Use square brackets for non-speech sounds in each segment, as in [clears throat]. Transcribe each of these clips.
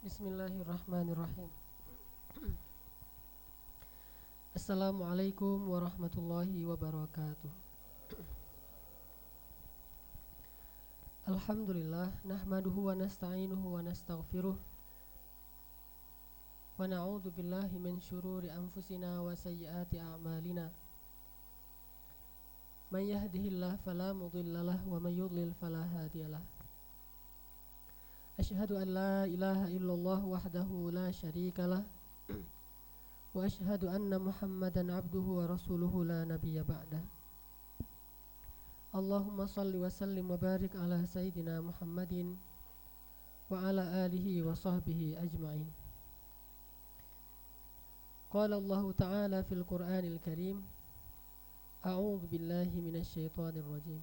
Bismillahirrahmanirrahim. Assalamualaikum warahmatullahi wabarakatuh. Alhamdulillah nahmaduhu wa nasta'inuhu wa nastaghfiruh wa na'udzu billahi min syururi anfusina wa sayyiati a'malina. Man yahdihillahu fala mudhillalah wa man yudlil fala hadiyalah. أشهد أن لا إله إلا الله وحده لا شريك له وأشهد أن محمدا عبده ورسوله لا نبي بعده. اللهم صل وسلم وبارك على سيدنا محمد وعلى آله وصحبه أجمعين. قال الله تعالى في القرآن الكريم أعوذ بالله من الشيطان الرجيم.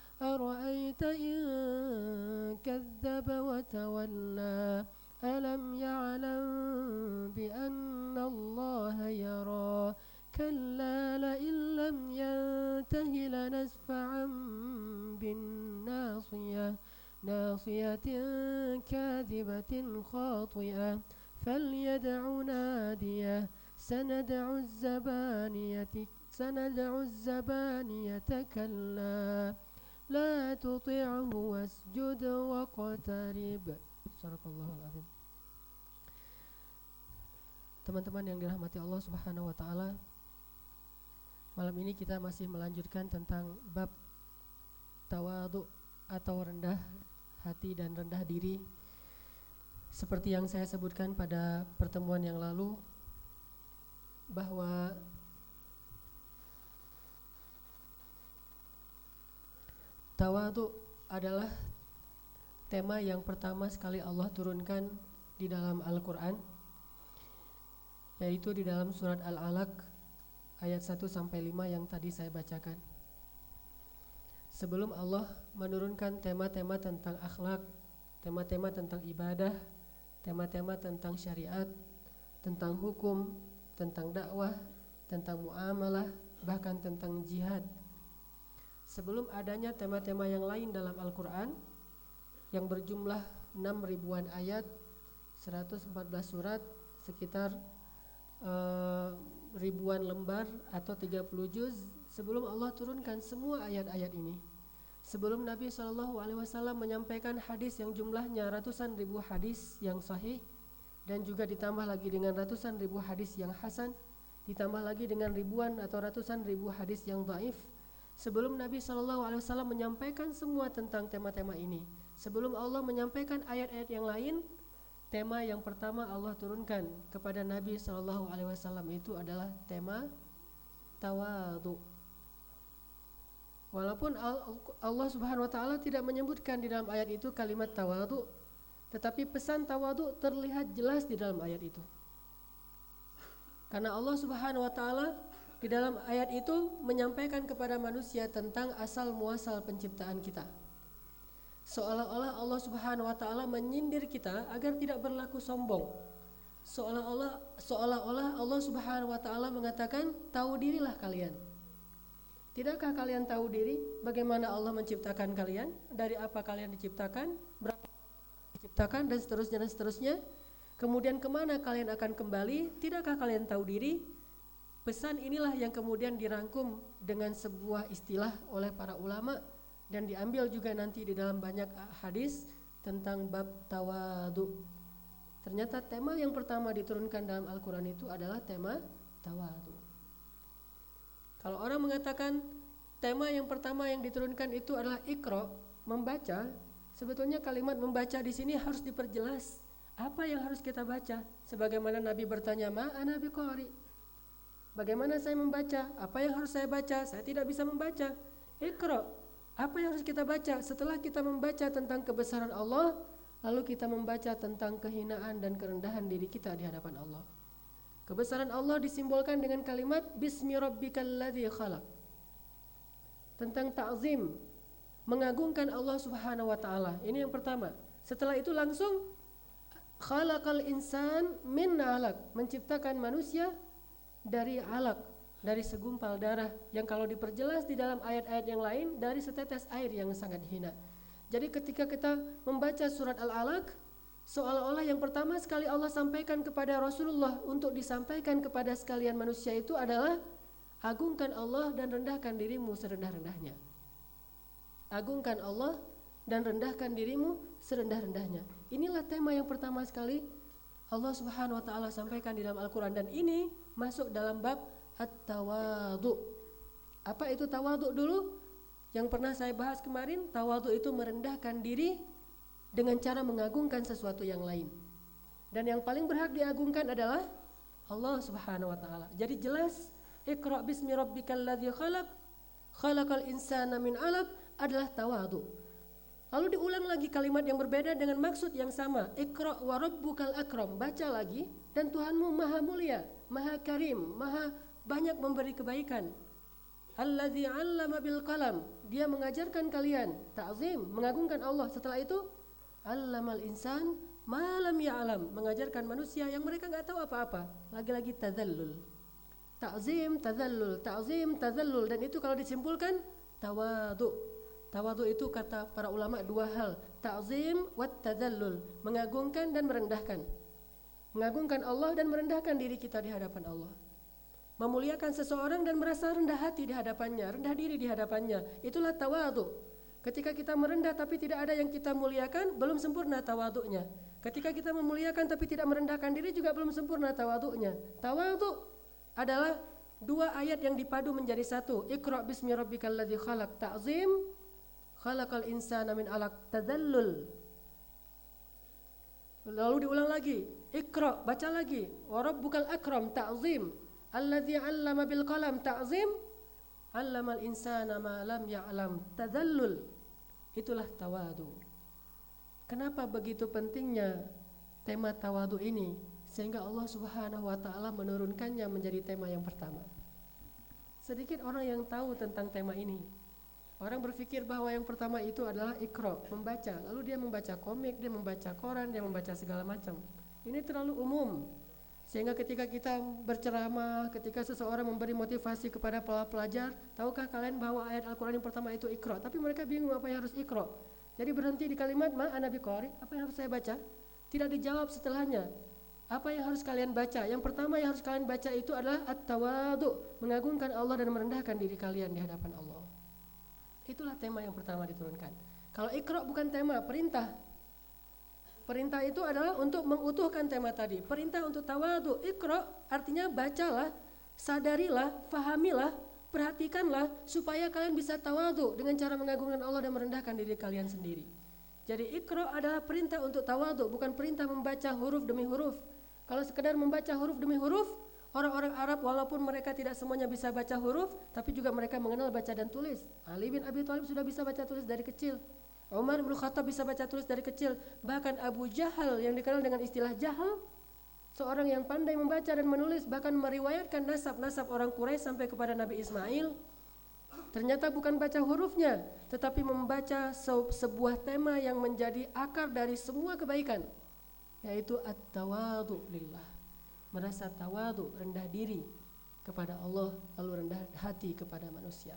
أرأيت إن كذب وتولى؟ ألم يعلم بأن الله يرى؟ كلا لئن لم ينته لنسفعا بالناصية. ناصية كاذبة خاطئة. فليدع نادية. سندع الزبانية سندع الزبانية كلا. لا تطعه واسجد واقترب Sadaqallahul azim. Teman-teman yang dirahmati Allah Subhanahu wa taala, malam ini kita masih melanjutkan tentang bab tawadu atau rendah hati dan rendah diri. Seperti yang saya sebutkan pada pertemuan yang lalu bahwa tawadu adalah tema yang pertama sekali Allah turunkan di dalam Al-Qur'an yaitu di dalam surat Al-Alaq ayat 1 sampai 5 yang tadi saya bacakan. Sebelum Allah menurunkan tema-tema tentang akhlak, tema-tema tentang ibadah, tema-tema tentang syariat, tentang hukum, tentang dakwah, tentang muamalah, bahkan tentang jihad. Sebelum adanya tema-tema yang lain dalam Al-Qur'an, yang berjumlah 6 ribuan ayat 114 surat sekitar uh, ribuan lembar atau 30 juz sebelum Allah turunkan semua ayat-ayat ini. Sebelum Nabi Wasallam menyampaikan hadis yang jumlahnya ratusan ribu hadis yang sahih dan juga ditambah lagi dengan ratusan ribu hadis yang hasan ditambah lagi dengan ribuan atau ratusan ribu hadis yang dhaif sebelum Nabi Wasallam menyampaikan semua tentang tema-tema ini Sebelum Allah menyampaikan ayat-ayat yang lain, tema yang pertama Allah turunkan kepada Nabi Wasallam itu adalah tema tawadu. Walaupun Allah Subhanahu Wa Taala tidak menyebutkan di dalam ayat itu kalimat tawadu, tetapi pesan tawadu terlihat jelas di dalam ayat itu. Karena Allah Subhanahu Wa Taala di dalam ayat itu menyampaikan kepada manusia tentang asal muasal penciptaan kita seolah-olah Allah Subhanahu wa taala menyindir kita agar tidak berlaku sombong. Seolah-olah seolah-olah Allah Subhanahu wa taala mengatakan, "Tahu dirilah kalian." Tidakkah kalian tahu diri bagaimana Allah menciptakan kalian? Dari apa kalian diciptakan? Berapa diciptakan dan seterusnya dan seterusnya? Kemudian ke mana kalian akan kembali? Tidakkah kalian tahu diri? Pesan inilah yang kemudian dirangkum dengan sebuah istilah oleh para ulama dan diambil juga nanti di dalam banyak hadis tentang bab tawadu. Ternyata tema yang pertama diturunkan dalam Al-Quran itu adalah tema at-tawadu. Kalau orang mengatakan tema yang pertama yang diturunkan itu adalah ikro, membaca, sebetulnya kalimat membaca di sini harus diperjelas. Apa yang harus kita baca? Sebagaimana Nabi bertanya, "Ma ana biqari?" Bagaimana saya membaca? Apa yang harus saya baca? Saya tidak bisa membaca. Ikro. Apa yang harus kita baca? Setelah kita membaca tentang kebesaran Allah, lalu kita membaca tentang kehinaan dan kerendahan diri kita di hadapan Allah. Kebesaran Allah disimbolkan dengan kalimat Bismi rabbikal ladzi khalaq. Tentang ta'zim, mengagungkan Allah Subhanahu wa taala. Ini yang pertama. Setelah itu langsung khalaqal insan min 'alaq, menciptakan manusia dari alak, dari segumpal darah yang kalau diperjelas di dalam ayat-ayat yang lain dari setetes air yang sangat hina. Jadi ketika kita membaca surat Al-Alaq seolah-olah yang pertama sekali Allah sampaikan kepada Rasulullah untuk disampaikan kepada sekalian manusia itu adalah agungkan Allah dan rendahkan dirimu serendah-rendahnya. Agungkan Allah dan rendahkan dirimu serendah-rendahnya. Inilah tema yang pertama sekali Allah Subhanahu wa taala sampaikan di dalam Al-Qur'an dan ini masuk dalam bab at-tawadhu. Apa itu tawadhu dulu? Yang pernah saya bahas kemarin, tawadhu itu merendahkan diri dengan cara mengagungkan sesuatu yang lain. Dan yang paling berhak diagungkan adalah Allah Subhanahu wa taala. Jadi jelas Iqra bismi rabbikal ladzi khalaq khalaqal insana min 'alaq adalah tawadhu. Lalu diulang lagi kalimat yang berbeda dengan maksud yang sama. Iqra wa rabbukal akram. Baca lagi dan Tuhanmu maha mulia, maha karim, maha banyak memberi kebaikan. Alladzi 'allama bil qalam. Dia mengajarkan kalian ta'zim, mengagungkan Allah. Setelah itu allamal insan malam ya'lam, mengajarkan manusia yang mereka nggak tahu apa-apa. Lagi-lagi tadzallul. Ta'zim, tadzallul, ta'zim, tadzallul dan itu kalau disimpulkan tawadhu Tawadhu itu kata para ulama dua hal, ta'zim wa tadallul, mengagungkan dan merendahkan. Mengagungkan Allah dan merendahkan diri kita di hadapan Allah. Memuliakan seseorang dan merasa rendah hati di hadapannya, rendah diri di hadapannya. Itulah tawadhu. Ketika kita merendah tapi tidak ada yang kita muliakan, belum sempurna tawadhunya. Ketika kita memuliakan tapi tidak merendahkan diri juga belum sempurna tawadhunya. Tawadhu adalah dua ayat yang dipadu menjadi satu. Iqra bismi rabbikal ladzi khalaq ta'zim khalaqal insana min alaq tadallul. Lalu diulang lagi. Ikra baca lagi. Wa rabbukal akram ta'zim. Alladzi 'allama bil qalam ta'zim. 'allamal insana ma lam ya'lam tadallul. Itulah tawadu. Kenapa begitu pentingnya tema tawadu ini? Sehingga Allah Subhanahu wa taala menurunkannya menjadi tema yang pertama. Sedikit orang yang tahu tentang tema ini Orang berpikir bahwa yang pertama itu adalah ikro, membaca. Lalu dia membaca komik, dia membaca koran, dia membaca segala macam. Ini terlalu umum. Sehingga ketika kita berceramah, ketika seseorang memberi motivasi kepada para pelajar, tahukah kalian bahwa ayat Al-Quran yang pertama itu ikro? Tapi mereka bingung apa yang harus ikro. Jadi berhenti di kalimat ma anabi qari, apa yang harus saya baca? Tidak dijawab setelahnya. Apa yang harus kalian baca? Yang pertama yang harus kalian baca itu adalah at-tawadu, mengagungkan Allah dan merendahkan diri kalian di hadapan Allah. Itulah tema yang pertama diturunkan. Kalau ikro bukan tema, perintah. Perintah itu adalah untuk mengutuhkan tema tadi. Perintah untuk tawadu. Ikro artinya bacalah, sadarilah, fahamilah, perhatikanlah supaya kalian bisa tawadu dengan cara mengagungkan Allah dan merendahkan diri kalian sendiri. Jadi ikro adalah perintah untuk tawadu, bukan perintah membaca huruf demi huruf. Kalau sekedar membaca huruf demi huruf, Orang-orang Arab walaupun mereka tidak semuanya bisa baca huruf, tapi juga mereka mengenal baca dan tulis. Ali bin Abi Thalib sudah bisa baca tulis dari kecil. Umar bin Khattab bisa baca tulis dari kecil. Bahkan Abu Jahal yang dikenal dengan istilah jahal, seorang yang pandai membaca dan menulis, bahkan meriwayatkan nasab-nasab orang Quraisy sampai kepada Nabi Ismail. Ternyata bukan baca hurufnya, tetapi membaca sebuah tema yang menjadi akar dari semua kebaikan, yaitu at-tawadhu lillah merasa tawadu, rendah diri kepada Allah, lalu rendah hati kepada manusia.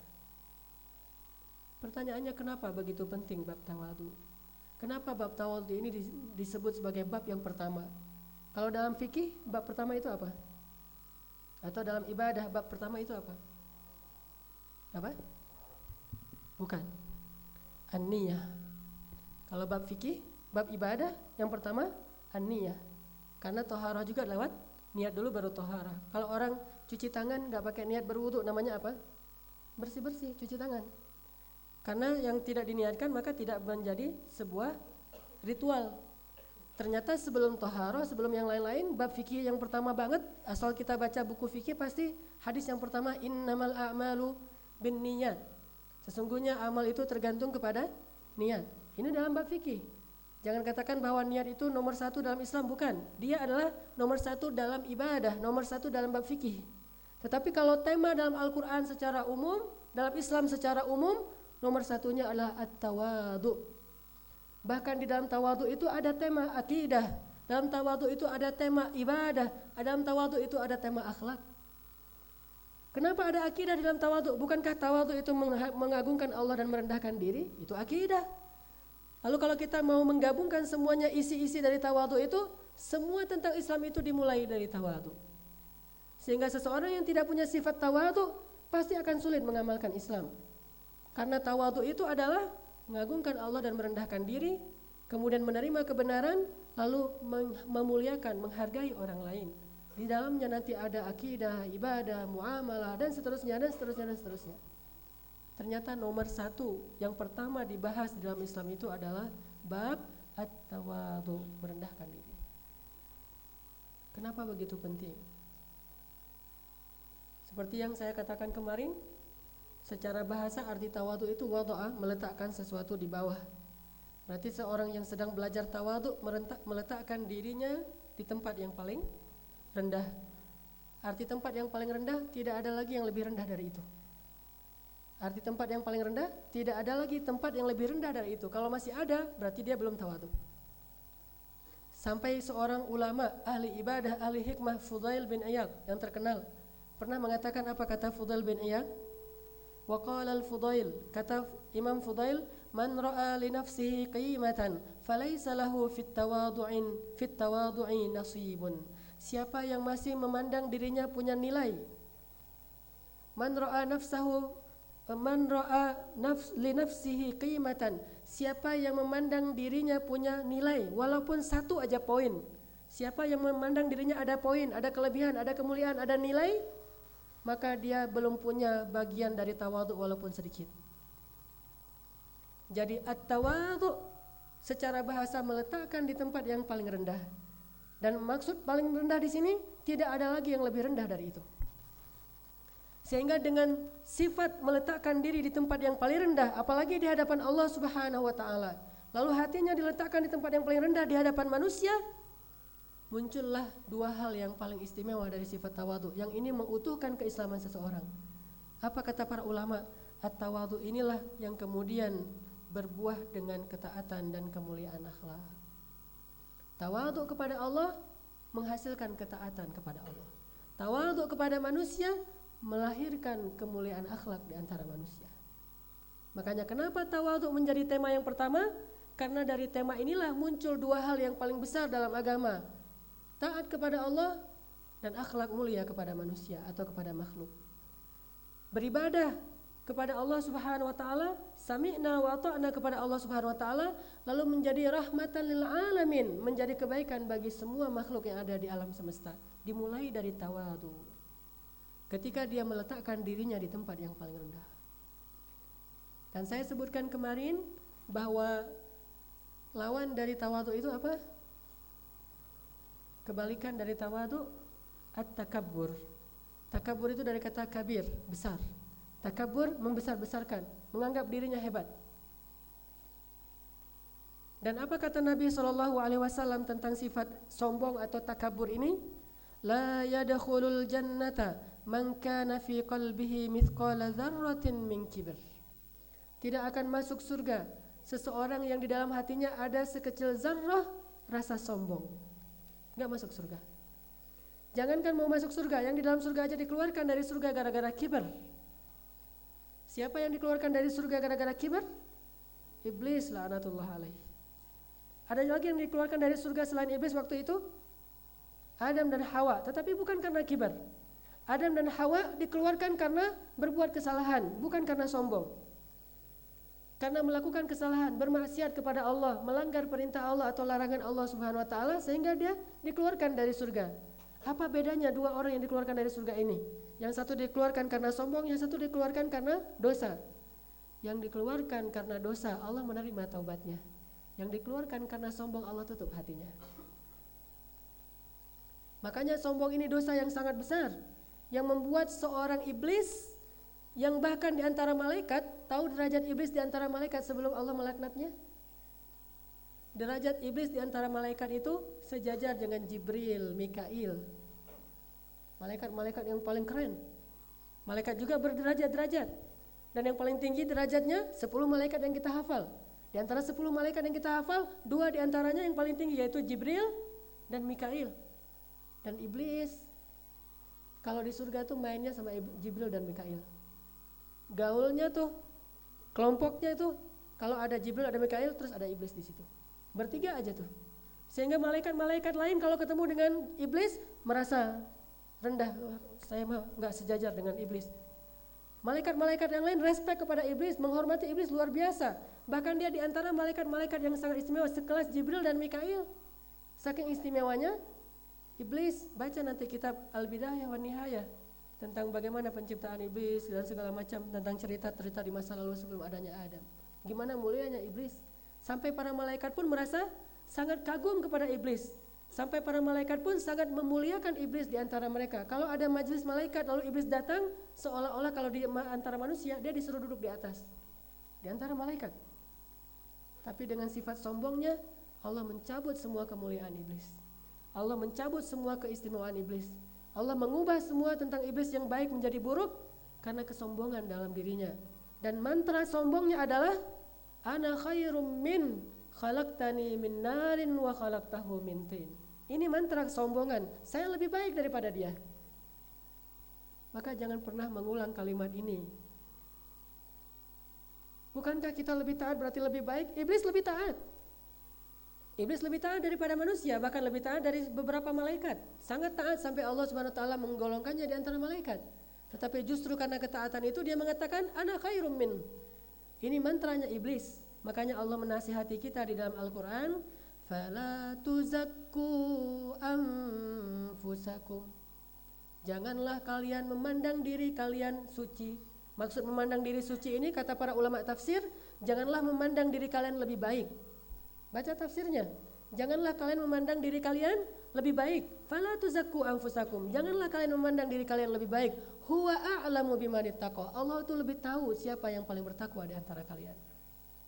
Pertanyaannya kenapa begitu penting bab tawadu? Kenapa bab tawadu ini disebut sebagai bab yang pertama? Kalau dalam fikih bab pertama itu apa? Atau dalam ibadah bab pertama itu apa? Apa? Bukan. An-niyah. Kalau bab fikih, bab ibadah yang pertama an-niyah. Karena toharah juga lewat niat dulu baru tohara. Kalau orang cuci tangan nggak pakai niat berwudu namanya apa? Bersih-bersih, cuci tangan. Karena yang tidak diniatkan maka tidak menjadi sebuah ritual. Ternyata sebelum toharo, sebelum yang lain-lain, bab fikih yang pertama banget, asal kita baca buku fikih pasti hadis yang pertama innamal a'malu bin niat. Sesungguhnya amal itu tergantung kepada niat. Ini dalam bab fikih. Jangan katakan bahwa niat itu nomor satu dalam Islam, bukan. Dia adalah nomor satu dalam ibadah, nomor satu dalam bab fikih. Tetapi kalau tema dalam Al-Quran secara umum, dalam Islam secara umum, nomor satunya adalah at-tawadu. Bahkan di dalam tawadu itu ada tema akidah, dalam tawadu itu ada tema ibadah, dalam tawadu itu ada tema akhlak. Kenapa ada akidah di dalam tawadu? Bukankah tawadu itu mengagungkan Allah dan merendahkan diri? Itu akidah. Lalu kalau kita mau menggabungkan semuanya isi-isi dari tawadu itu, semua tentang Islam itu dimulai dari tawadu. Sehingga seseorang yang tidak punya sifat tawadu pasti akan sulit mengamalkan Islam. Karena tawadu itu adalah mengagungkan Allah dan merendahkan diri, kemudian menerima kebenaran, lalu memuliakan, menghargai orang lain. Di dalamnya nanti ada akidah, ibadah, muamalah, dan seterusnya, dan seterusnya, dan seterusnya. Ternyata nomor satu yang pertama dibahas dalam Islam itu adalah bab at-tawadu, merendahkan diri. Kenapa begitu penting? Seperti yang saya katakan kemarin, secara bahasa arti tawadu itu wadu'a, meletakkan sesuatu di bawah. Berarti seorang yang sedang belajar tawadu meletakkan dirinya di tempat yang paling rendah. Arti tempat yang paling rendah tidak ada lagi yang lebih rendah dari itu. Arti tempat yang paling rendah, tidak ada lagi tempat yang lebih rendah dari itu. Kalau masih ada, berarti dia belum tawadu. Sampai seorang ulama, ahli ibadah, ahli hikmah, Fudail bin Iyad yang terkenal, pernah mengatakan apa kata Fudail bin Iyad? Waqala al-Fudail, kata Imam Fudail, man ra'a li nafsihi qimatan, falaysa lahu fit tawadu'in fit tawadu'i nasibun. Siapa yang masih memandang dirinya punya nilai, man ra'a nafsahu Man ra'a nafs li nafsihi qimatan. Siapa yang memandang dirinya punya nilai walaupun satu aja poin. Siapa yang memandang dirinya ada poin, ada kelebihan, ada kemuliaan, ada nilai, maka dia belum punya bagian dari tawadhu walaupun sedikit. Jadi at-tawadhu secara bahasa meletakkan di tempat yang paling rendah. Dan maksud paling rendah di sini tidak ada lagi yang lebih rendah dari itu. Sehingga dengan sifat meletakkan diri di tempat yang paling rendah, apalagi di hadapan Allah Subhanahu wa taala, lalu hatinya diletakkan di tempat yang paling rendah di hadapan manusia, muncullah dua hal yang paling istimewa dari sifat tawadu yang ini mengutuhkan keislaman seseorang. Apa kata para ulama? At-tawadu inilah yang kemudian berbuah dengan ketaatan dan kemuliaan akhlak. Tawadu kepada Allah menghasilkan ketaatan kepada Allah. Tawadu kepada manusia melahirkan kemuliaan akhlak di antara manusia. Makanya kenapa tawadhu menjadi tema yang pertama? Karena dari tema inilah muncul dua hal yang paling besar dalam agama. Taat kepada Allah dan akhlak mulia kepada manusia atau kepada makhluk. Beribadah kepada Allah Subhanahu wa taala, sami'na wa ata'na kepada Allah Subhanahu wa taala, lalu menjadi rahmatan lil alamin, menjadi kebaikan bagi semua makhluk yang ada di alam semesta. Dimulai dari tawadhu ketika dia meletakkan dirinya di tempat yang paling rendah. Dan saya sebutkan kemarin bahwa lawan dari tawadu itu apa? Kebalikan dari tawadu at-takabbur. Takabur itu dari kata kabir, besar. Takabur membesar-besarkan, menganggap dirinya hebat. Dan apa kata Nabi Shallallahu Alaihi Wasallam tentang sifat sombong atau takabur ini? La yadkhulul jannata man kana fi qalbihi mithqala dzarratin min kibr. Tidak akan masuk surga seseorang yang di dalam hatinya ada sekecil zarrah rasa sombong. Enggak masuk surga. Jangankan mau masuk surga, yang di dalam surga aja dikeluarkan dari surga gara-gara kiber. Siapa yang dikeluarkan dari surga gara-gara kiber? Iblis laknatullah alaih. Ada lagi yang dikeluarkan dari surga selain iblis waktu itu? Adam dan Hawa, tetapi bukan karena kibar. Adam dan Hawa dikeluarkan karena berbuat kesalahan, bukan karena sombong. Karena melakukan kesalahan, bermaksiat kepada Allah, melanggar perintah Allah atau larangan Allah Subhanahu wa taala sehingga dia dikeluarkan dari surga. Apa bedanya dua orang yang dikeluarkan dari surga ini? Yang satu dikeluarkan karena sombong, yang satu dikeluarkan karena dosa. Yang dikeluarkan karena dosa, Allah menerima taubatnya. Yang dikeluarkan karena sombong, Allah tutup hatinya. Makanya sombong ini dosa yang sangat besar yang membuat seorang iblis yang bahkan di antara malaikat tahu derajat iblis di antara malaikat sebelum Allah melaknatnya? Derajat iblis di antara malaikat itu sejajar dengan Jibril, Mikail. Malaikat-malaikat yang paling keren. Malaikat juga berderajat-derajat. Dan yang paling tinggi derajatnya 10 malaikat yang kita hafal. Di antara 10 malaikat yang kita hafal, dua di antaranya yang paling tinggi yaitu Jibril dan Mikail. Dan iblis kalau di surga tuh mainnya sama Jibril dan Mikail. Gaulnya tuh kelompoknya itu kalau ada Jibril ada Mikail terus ada iblis di situ. Bertiga aja tuh. Sehingga malaikat-malaikat lain kalau ketemu dengan iblis merasa rendah. saya mah nggak sejajar dengan iblis. Malaikat-malaikat yang lain respect kepada iblis, menghormati iblis luar biasa. Bahkan dia di antara malaikat-malaikat yang sangat istimewa sekelas Jibril dan Mikail. Saking istimewanya, iblis baca nanti kitab Al-Bidayah wa Nihayah tentang bagaimana penciptaan iblis dan segala macam tentang cerita-cerita di masa lalu sebelum adanya Adam. Gimana mulianya iblis? Sampai para malaikat pun merasa sangat kagum kepada iblis. Sampai para malaikat pun sangat memuliakan iblis di antara mereka. Kalau ada majelis malaikat lalu iblis datang, seolah-olah kalau di antara manusia dia disuruh duduk di atas. Di antara malaikat. Tapi dengan sifat sombongnya, Allah mencabut semua kemuliaan iblis. Allah mencabut semua keistimewaan iblis. Allah mengubah semua tentang iblis yang baik menjadi buruk karena kesombongan dalam dirinya. Dan mantra sombongnya adalah ana khairum min khalaqtani min narin wa khalaqtahu min tin. Ini mantra sombongan. Saya lebih baik daripada dia. Maka jangan pernah mengulang kalimat ini. Bukankah kita lebih taat berarti lebih baik? Iblis lebih taat. Iblis lebih taat daripada manusia, bahkan lebih taat dari beberapa malaikat. Sangat taat sampai Allah Subhanahu wa taala menggolongkannya di antara malaikat. Tetapi justru karena ketaatan itu dia mengatakan ana khairum min ini mantranya iblis. Makanya Allah menasihati kita di dalam Al-Qur'an, "Fala tuzakku anfusakum." Janganlah kalian memandang diri kalian suci. Maksud memandang diri suci ini kata para ulama tafsir, janganlah memandang diri kalian lebih baik. Baca tafsirnya. Janganlah kalian memandang diri kalian lebih baik. Fala tuzakku anfusakum. Janganlah kalian memandang diri kalian lebih baik. Huwa a'lamu biman Allah itu lebih tahu siapa yang paling bertakwa di antara kalian.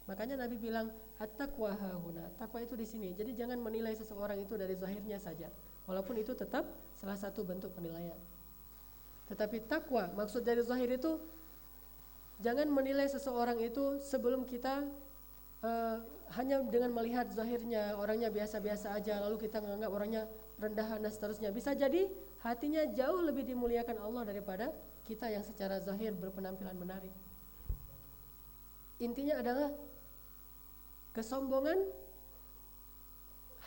Makanya Nabi bilang at-taqwa hahuna. Takwa itu di sini. Jadi jangan menilai seseorang itu dari zahirnya saja. Walaupun itu tetap salah satu bentuk penilaian. Tetapi takwa maksud dari zahir itu jangan menilai seseorang itu sebelum kita uh, hanya dengan melihat zahirnya orangnya biasa-biasa aja lalu kita menganggap orangnya rendahan dan seterusnya. Bisa jadi hatinya jauh lebih dimuliakan Allah daripada kita yang secara zahir berpenampilan menarik. Intinya adalah kesombongan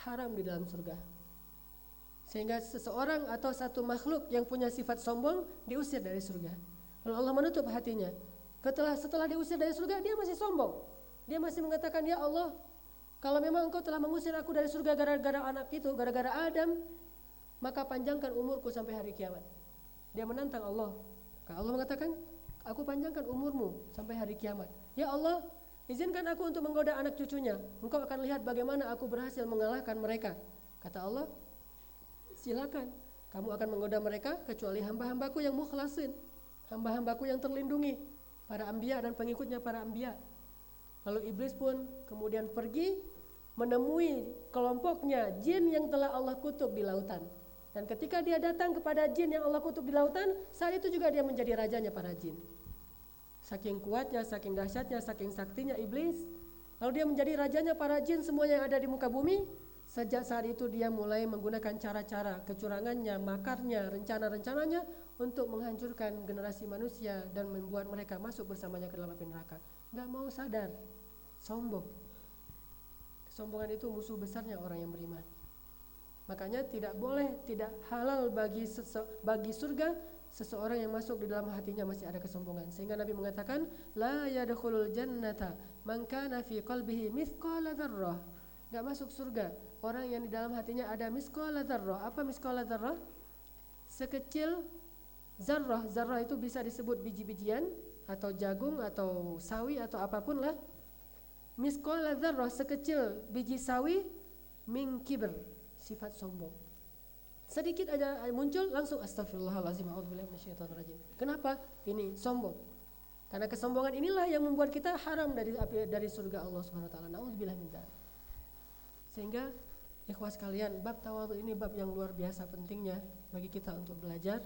haram di dalam surga. Sehingga seseorang atau satu makhluk yang punya sifat sombong diusir dari surga. Lalu Allah menutup hatinya. Setelah setelah diusir dari surga dia masih sombong. Dia masih mengatakan, "Ya Allah, kalau memang engkau telah mengusir aku dari surga gara-gara anak itu, gara-gara Adam, maka panjangkan umurku sampai hari kiamat. Dia menantang Allah. Allah mengatakan, aku panjangkan umurmu sampai hari kiamat. Ya Allah, izinkan aku untuk menggoda anak cucunya. Engkau akan lihat bagaimana aku berhasil mengalahkan mereka. Kata Allah, silakan. Kamu akan menggoda mereka kecuali hamba-hambaku yang mukhlasin. Hamba-hambaku yang terlindungi. Para ambia dan pengikutnya para ambia. Lalu iblis pun kemudian pergi menemui kelompoknya jin yang telah Allah kutuk di lautan. Dan ketika dia datang kepada jin yang Allah kutuk di lautan, saat itu juga dia menjadi rajanya para jin. Saking kuatnya, saking dahsyatnya, saking saktinya iblis, lalu dia menjadi rajanya para jin semuanya yang ada di muka bumi. Sejak saat itu dia mulai menggunakan cara-cara kecurangannya, makarnya, rencana-rencananya untuk menghancurkan generasi manusia dan membuat mereka masuk bersamanya ke dalam api neraka. Gak mau sadar, sombong. Kesombongan itu musuh besarnya orang yang beriman. Makanya tidak boleh, tidak halal bagi bagi surga seseorang yang masuk di dalam hatinya masih ada kesombongan. Sehingga Nabi mengatakan, la yadkhulul jannata man kana fi qalbihi mithqala dzarrah. Enggak masuk surga orang yang di dalam hatinya ada mithqala dzarrah. Apa mithqala dzarrah? sekecil zarrah. Zarrah itu bisa disebut biji-bijian atau jagung atau sawi atau apa pun lah. Miskola zarrah sekecil biji sawi min kibr sifat sombong. Sedikit aja muncul langsung astagfirullahalazim minasyaitonirrajim. Kenapa? Ini sombong. Karena kesombongan inilah yang membuat kita haram dari api dari surga Allah Subhanahu wa taala. Nauzubillah min Sehingga ikhwas kalian, bab tawadhu ini bab yang luar biasa pentingnya bagi kita untuk belajar.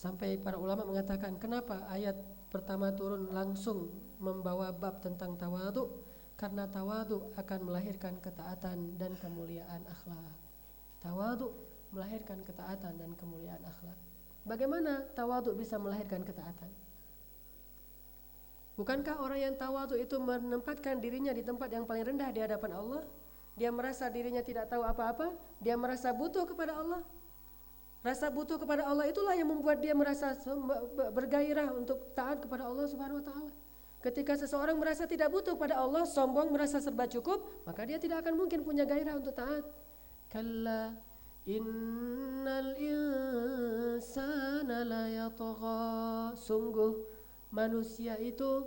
Sampai para ulama mengatakan kenapa ayat pertama turun langsung membawa bab tentang tawadhu? Karena tawadhu akan melahirkan ketaatan dan kemuliaan akhlak. Tawadhu melahirkan ketaatan dan kemuliaan akhlak. Bagaimana tawadhu bisa melahirkan ketaatan? Bukankah orang yang tawadhu itu menempatkan dirinya di tempat yang paling rendah di hadapan Allah? Dia merasa dirinya tidak tahu apa-apa, dia merasa butuh kepada Allah. Rasa butuh kepada Allah itulah yang membuat dia merasa bergairah untuk taat kepada Allah Subhanahu wa taala. Ketika seseorang merasa tidak butuh pada Allah, sombong, merasa serba cukup, maka dia tidak akan mungkin punya gairah untuk taat. Kalla innal insana la yatgha. Sungguh manusia itu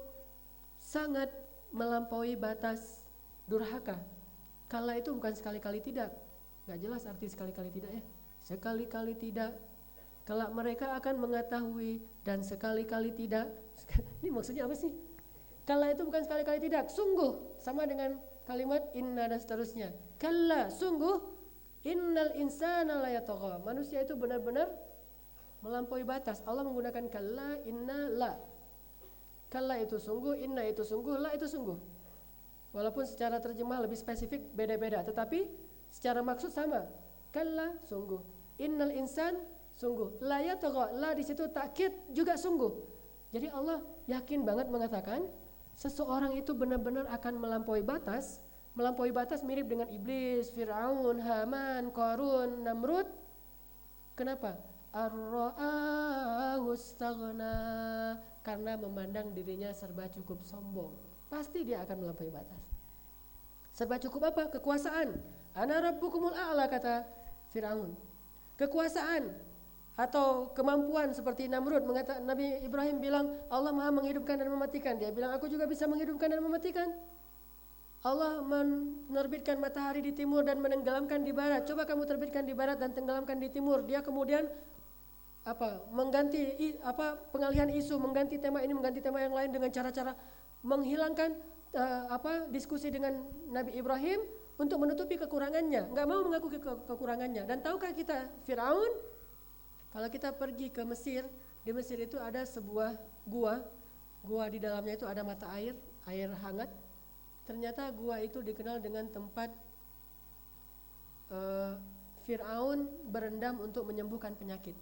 sangat melampaui batas durhaka. Kala itu bukan sekali-kali tidak. Gak jelas arti sekali-kali tidak ya. Sekali-kali tidak. Kelak mereka akan mengetahui dan sekali-kali tidak. [laughs] Ini maksudnya apa sih? Kalla itu bukan sekali-kali tidak, sungguh sama dengan kalimat inna dan seterusnya. Kalla, sungguh innal insana la yatagha. Manusia itu benar-benar melampaui batas. Allah menggunakan kalla, inna, la. Kalla itu sungguh, inna itu sungguh, la itu sungguh. Walaupun secara terjemah lebih spesifik beda-beda, tetapi secara maksud sama. Kalla sungguh, innal insan sungguh, la yatagha. La di situ takkid juga sungguh. Jadi Allah yakin banget mengatakan seseorang itu benar-benar akan melampaui batas, melampaui batas mirip dengan iblis, Firaun, Haman, Qarun, Namrud. Kenapa? karena memandang dirinya serba cukup sombong. Pasti dia akan melampaui batas. Serba cukup apa? Kekuasaan. Ana rabbukumul a'la kata Firaun. Kekuasaan, atau kemampuan seperti Namrud mengatakan Nabi Ibrahim bilang Allah Maha menghidupkan dan mematikan. Dia bilang aku juga bisa menghidupkan dan mematikan. Allah menerbitkan matahari di timur dan menenggelamkan di barat. Coba kamu terbitkan di barat dan tenggelamkan di timur. Dia kemudian apa mengganti apa pengalihan isu mengganti tema ini mengganti tema yang lain dengan cara-cara menghilangkan uh, apa diskusi dengan Nabi Ibrahim untuk menutupi kekurangannya nggak mau mengaku ke kekurangannya dan tahukah kita Firaun kalau kita pergi ke Mesir, di Mesir itu ada sebuah gua. Gua di dalamnya itu ada mata air, air hangat. Ternyata gua itu dikenal dengan tempat uh, Fir'aun berendam untuk menyembuhkan penyakit.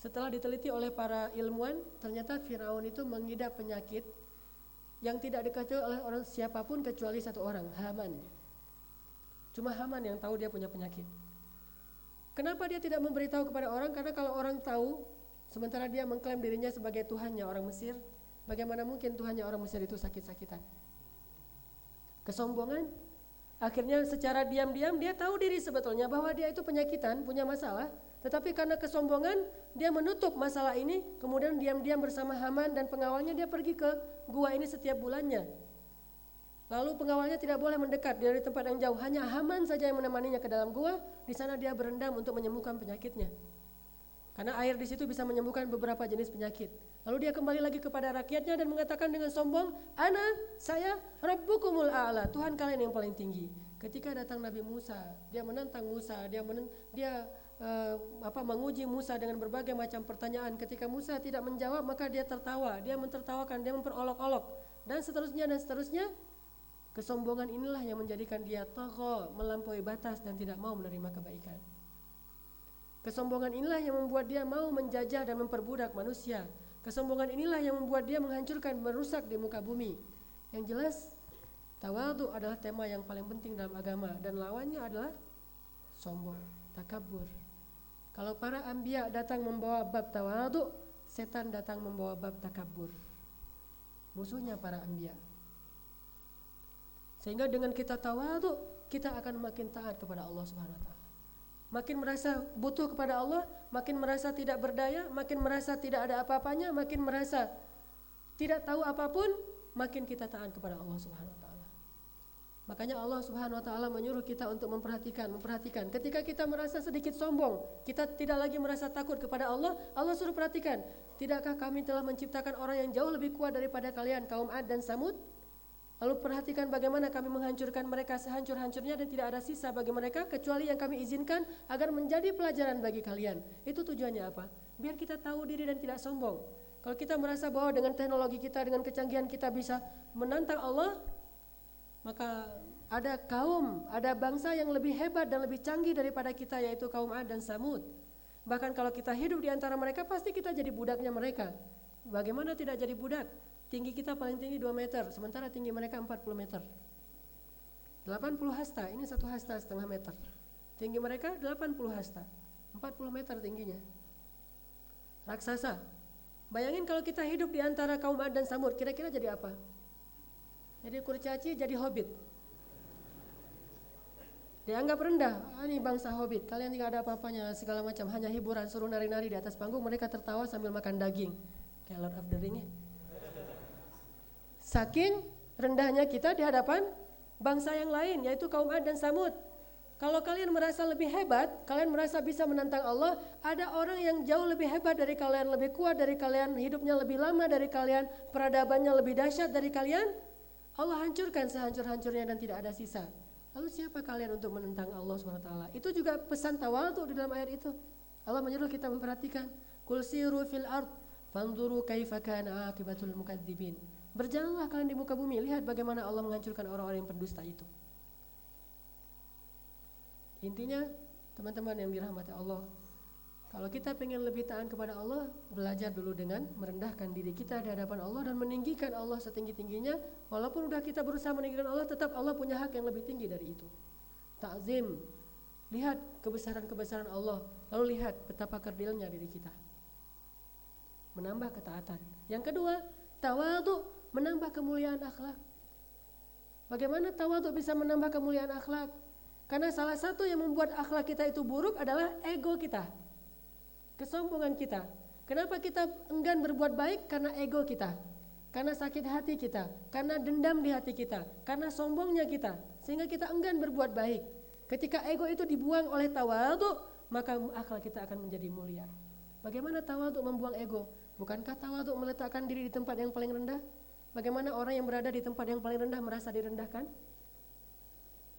Setelah diteliti oleh para ilmuwan, ternyata Firaun itu mengidap penyakit yang tidak diketahui oleh orang siapa pun kecuali satu orang, Haman. Cuma Haman yang tahu dia punya penyakit. Kenapa dia tidak memberitahu kepada orang? Karena kalau orang tahu, sementara dia mengklaim dirinya sebagai Tuhannya orang Mesir, bagaimana mungkin Tuhannya orang Mesir itu sakit-sakitan? Kesombongan. Akhirnya secara diam-diam dia tahu diri sebetulnya bahwa dia itu penyakitan, punya masalah. Tetapi karena kesombongan, dia menutup masalah ini, kemudian diam-diam bersama Haman dan pengawalnya dia pergi ke gua ini setiap bulannya. Lalu pengawalnya tidak boleh mendekat dari tempat yang jauh, hanya Haman saja yang menemaninya ke dalam gua. Di sana dia berendam untuk menyembuhkan penyakitnya. Karena air di situ bisa menyembuhkan beberapa jenis penyakit. Lalu dia kembali lagi kepada rakyatnya dan mengatakan dengan sombong, "Ana, saya Rabbukumul A'la, Tuhan kalian yang paling tinggi." Ketika datang Nabi Musa, dia menantang Musa, dia menen, dia uh, apa menguji Musa dengan berbagai macam pertanyaan. Ketika Musa tidak menjawab, maka dia tertawa, dia mentertawakan, dia memperolok-olok dan seterusnya dan seterusnya Kesombongan inilah yang menjadikan dia togo, melampaui batas dan tidak mau menerima kebaikan. Kesombongan inilah yang membuat dia mau menjajah dan memperbudak manusia. Kesombongan inilah yang membuat dia menghancurkan, merusak di muka bumi. Yang jelas, tawadu adalah tema yang paling penting dalam agama dan lawannya adalah sombong, takabur. Kalau para ambia datang membawa bab tawadu, setan datang membawa bab takabur. Musuhnya para ambia. Sehingga dengan kita tawadu, kita akan makin taat kepada Allah Subhanahu wa taala. makin merasa butuh kepada Allah, makin merasa tidak berdaya, makin merasa tidak ada apa-apanya, makin merasa tidak tahu apa pun, makin kita taat kepada Allah Subhanahu wa taala. Makanya Allah Subhanahu wa taala menyuruh kita untuk memperhatikan, memperhatikan. Ketika kita merasa sedikit sombong, kita tidak lagi merasa takut kepada Allah, Allah suruh perhatikan. Tidakkah kami telah menciptakan orang yang jauh lebih kuat daripada kalian, kaum Ad dan Samud? Lalu perhatikan bagaimana kami menghancurkan mereka sehancur-hancurnya dan tidak ada sisa bagi mereka kecuali yang kami izinkan agar menjadi pelajaran bagi kalian. Itu tujuannya apa? Biar kita tahu diri dan tidak sombong. Kalau kita merasa bahwa dengan teknologi kita, dengan kecanggihan kita bisa menantang Allah, maka ada kaum, ada bangsa yang lebih hebat dan lebih canggih daripada kita yaitu kaum Ad dan Samud. Bahkan kalau kita hidup di antara mereka pasti kita jadi budaknya mereka. Bagaimana tidak jadi budak? Tinggi kita paling tinggi 2 meter, sementara tinggi mereka 40 meter. 80 hasta, ini satu hasta setengah meter. Tinggi mereka 80 hasta, 40 meter tingginya. Raksasa. Bayangin kalau kita hidup di antara kaum Ad dan Samud, kira-kira jadi apa? Jadi kurcaci jadi hobbit. Dianggap rendah, ah, ini bangsa hobbit. Kalian tidak ada apa-apanya, segala macam, hanya hiburan, suruh nari-nari di atas panggung. Mereka tertawa sambil makan daging, kayak Lord of the Ring. Ya. Saking rendahnya kita di hadapan bangsa yang lain, yaitu kaum Ad dan Samud. Kalau kalian merasa lebih hebat, kalian merasa bisa menantang Allah, ada orang yang jauh lebih hebat dari kalian, lebih kuat dari kalian, hidupnya lebih lama dari kalian, peradabannya lebih dahsyat dari kalian, Allah hancurkan sehancur-hancurnya dan tidak ada sisa. Lalu siapa kalian untuk menentang Allah SWT? Itu juga pesan tawadu di dalam ayat itu. Allah menyuruh kita memperhatikan. Kul siru fil ard fanzuru kaifa kana akibatul mukadzibin. Berjalanlah kalian di muka bumi, lihat bagaimana Allah menghancurkan orang-orang yang pendusta itu. Intinya, teman-teman yang dirahmati Allah, kalau kita ingin lebih taat kepada Allah, belajar dulu dengan merendahkan diri kita di hadapan Allah dan meninggikan Allah setinggi-tingginya. Walaupun sudah kita berusaha meninggikan Allah, tetap Allah punya hak yang lebih tinggi dari itu. Takzim, lihat kebesaran-kebesaran Allah, lalu lihat betapa kerdilnya diri kita. Menambah ketaatan. Yang kedua, tawadu menambah kemuliaan akhlak. Bagaimana tawadu bisa menambah kemuliaan akhlak? Karena salah satu yang membuat akhlak kita itu buruk adalah ego kita kesombongan kita. Kenapa kita enggan berbuat baik? Karena ego kita. Karena sakit hati kita, karena dendam di hati kita, karena sombongnya kita, sehingga kita enggan berbuat baik. Ketika ego itu dibuang oleh tawadhu, maka akal kita akan menjadi mulia. Bagaimana tawadhu membuang ego? Bukankah tawadhu meletakkan diri di tempat yang paling rendah? Bagaimana orang yang berada di tempat yang paling rendah merasa direndahkan?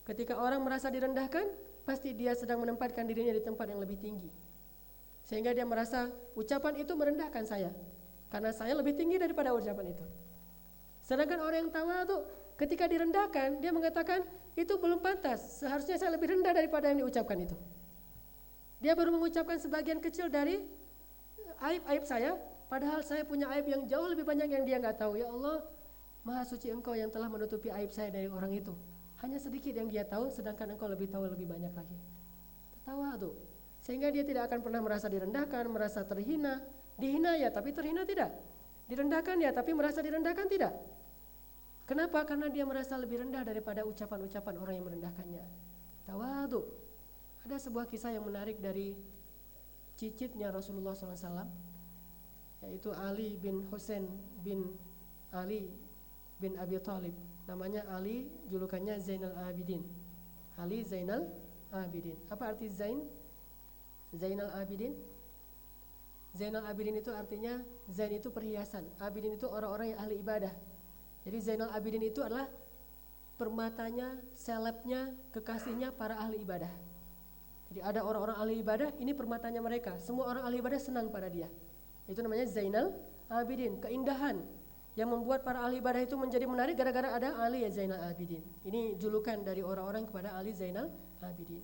Ketika orang merasa direndahkan, pasti dia sedang menempatkan dirinya di tempat yang lebih tinggi. Sehingga dia merasa ucapan itu merendahkan saya. Karena saya lebih tinggi daripada ucapan itu. Sedangkan orang yang tawa itu ketika direndahkan, dia mengatakan itu belum pantas. Seharusnya saya lebih rendah daripada yang diucapkan itu. Dia baru mengucapkan sebagian kecil dari aib-aib saya, padahal saya punya aib yang jauh lebih banyak yang dia nggak tahu. Ya Allah, Maha suci Engkau yang telah menutupi aib saya dari orang itu. Hanya sedikit yang dia tahu, sedangkan Engkau lebih tahu lebih banyak lagi. Tertawa tuh. Sehingga dia tidak akan pernah merasa direndahkan, merasa terhina. Dihina ya, tapi terhina tidak. Direndahkan ya, tapi merasa direndahkan tidak. Kenapa? Karena dia merasa lebih rendah daripada ucapan-ucapan orang yang merendahkannya. Tawadu. Ada sebuah kisah yang menarik dari cicitnya Rasulullah SAW, yaitu Ali bin Hussein bin Ali bin Abi Thalib. Namanya Ali, julukannya Zainal Abidin. Ali Zainal Abidin. Apa arti Zain? Zainal Abidin. Zainal Abidin itu artinya Zain itu perhiasan. Abidin itu orang-orang yang ahli ibadah. Jadi Zainal Abidin itu adalah Permatanya, selebnya, kekasihnya para ahli ibadah. Jadi ada orang-orang ahli ibadah Ini permatanya mereka. Semua orang ahli ibadah senang pada dia. Itu namanya Zainal Abidin. Keindahan yang membuat para ahli ibadah itu menjadi menarik gara-gara ada Ali Zainal Abidin. Ini julukan dari orang-orang kepada Ali Zainal Abidin.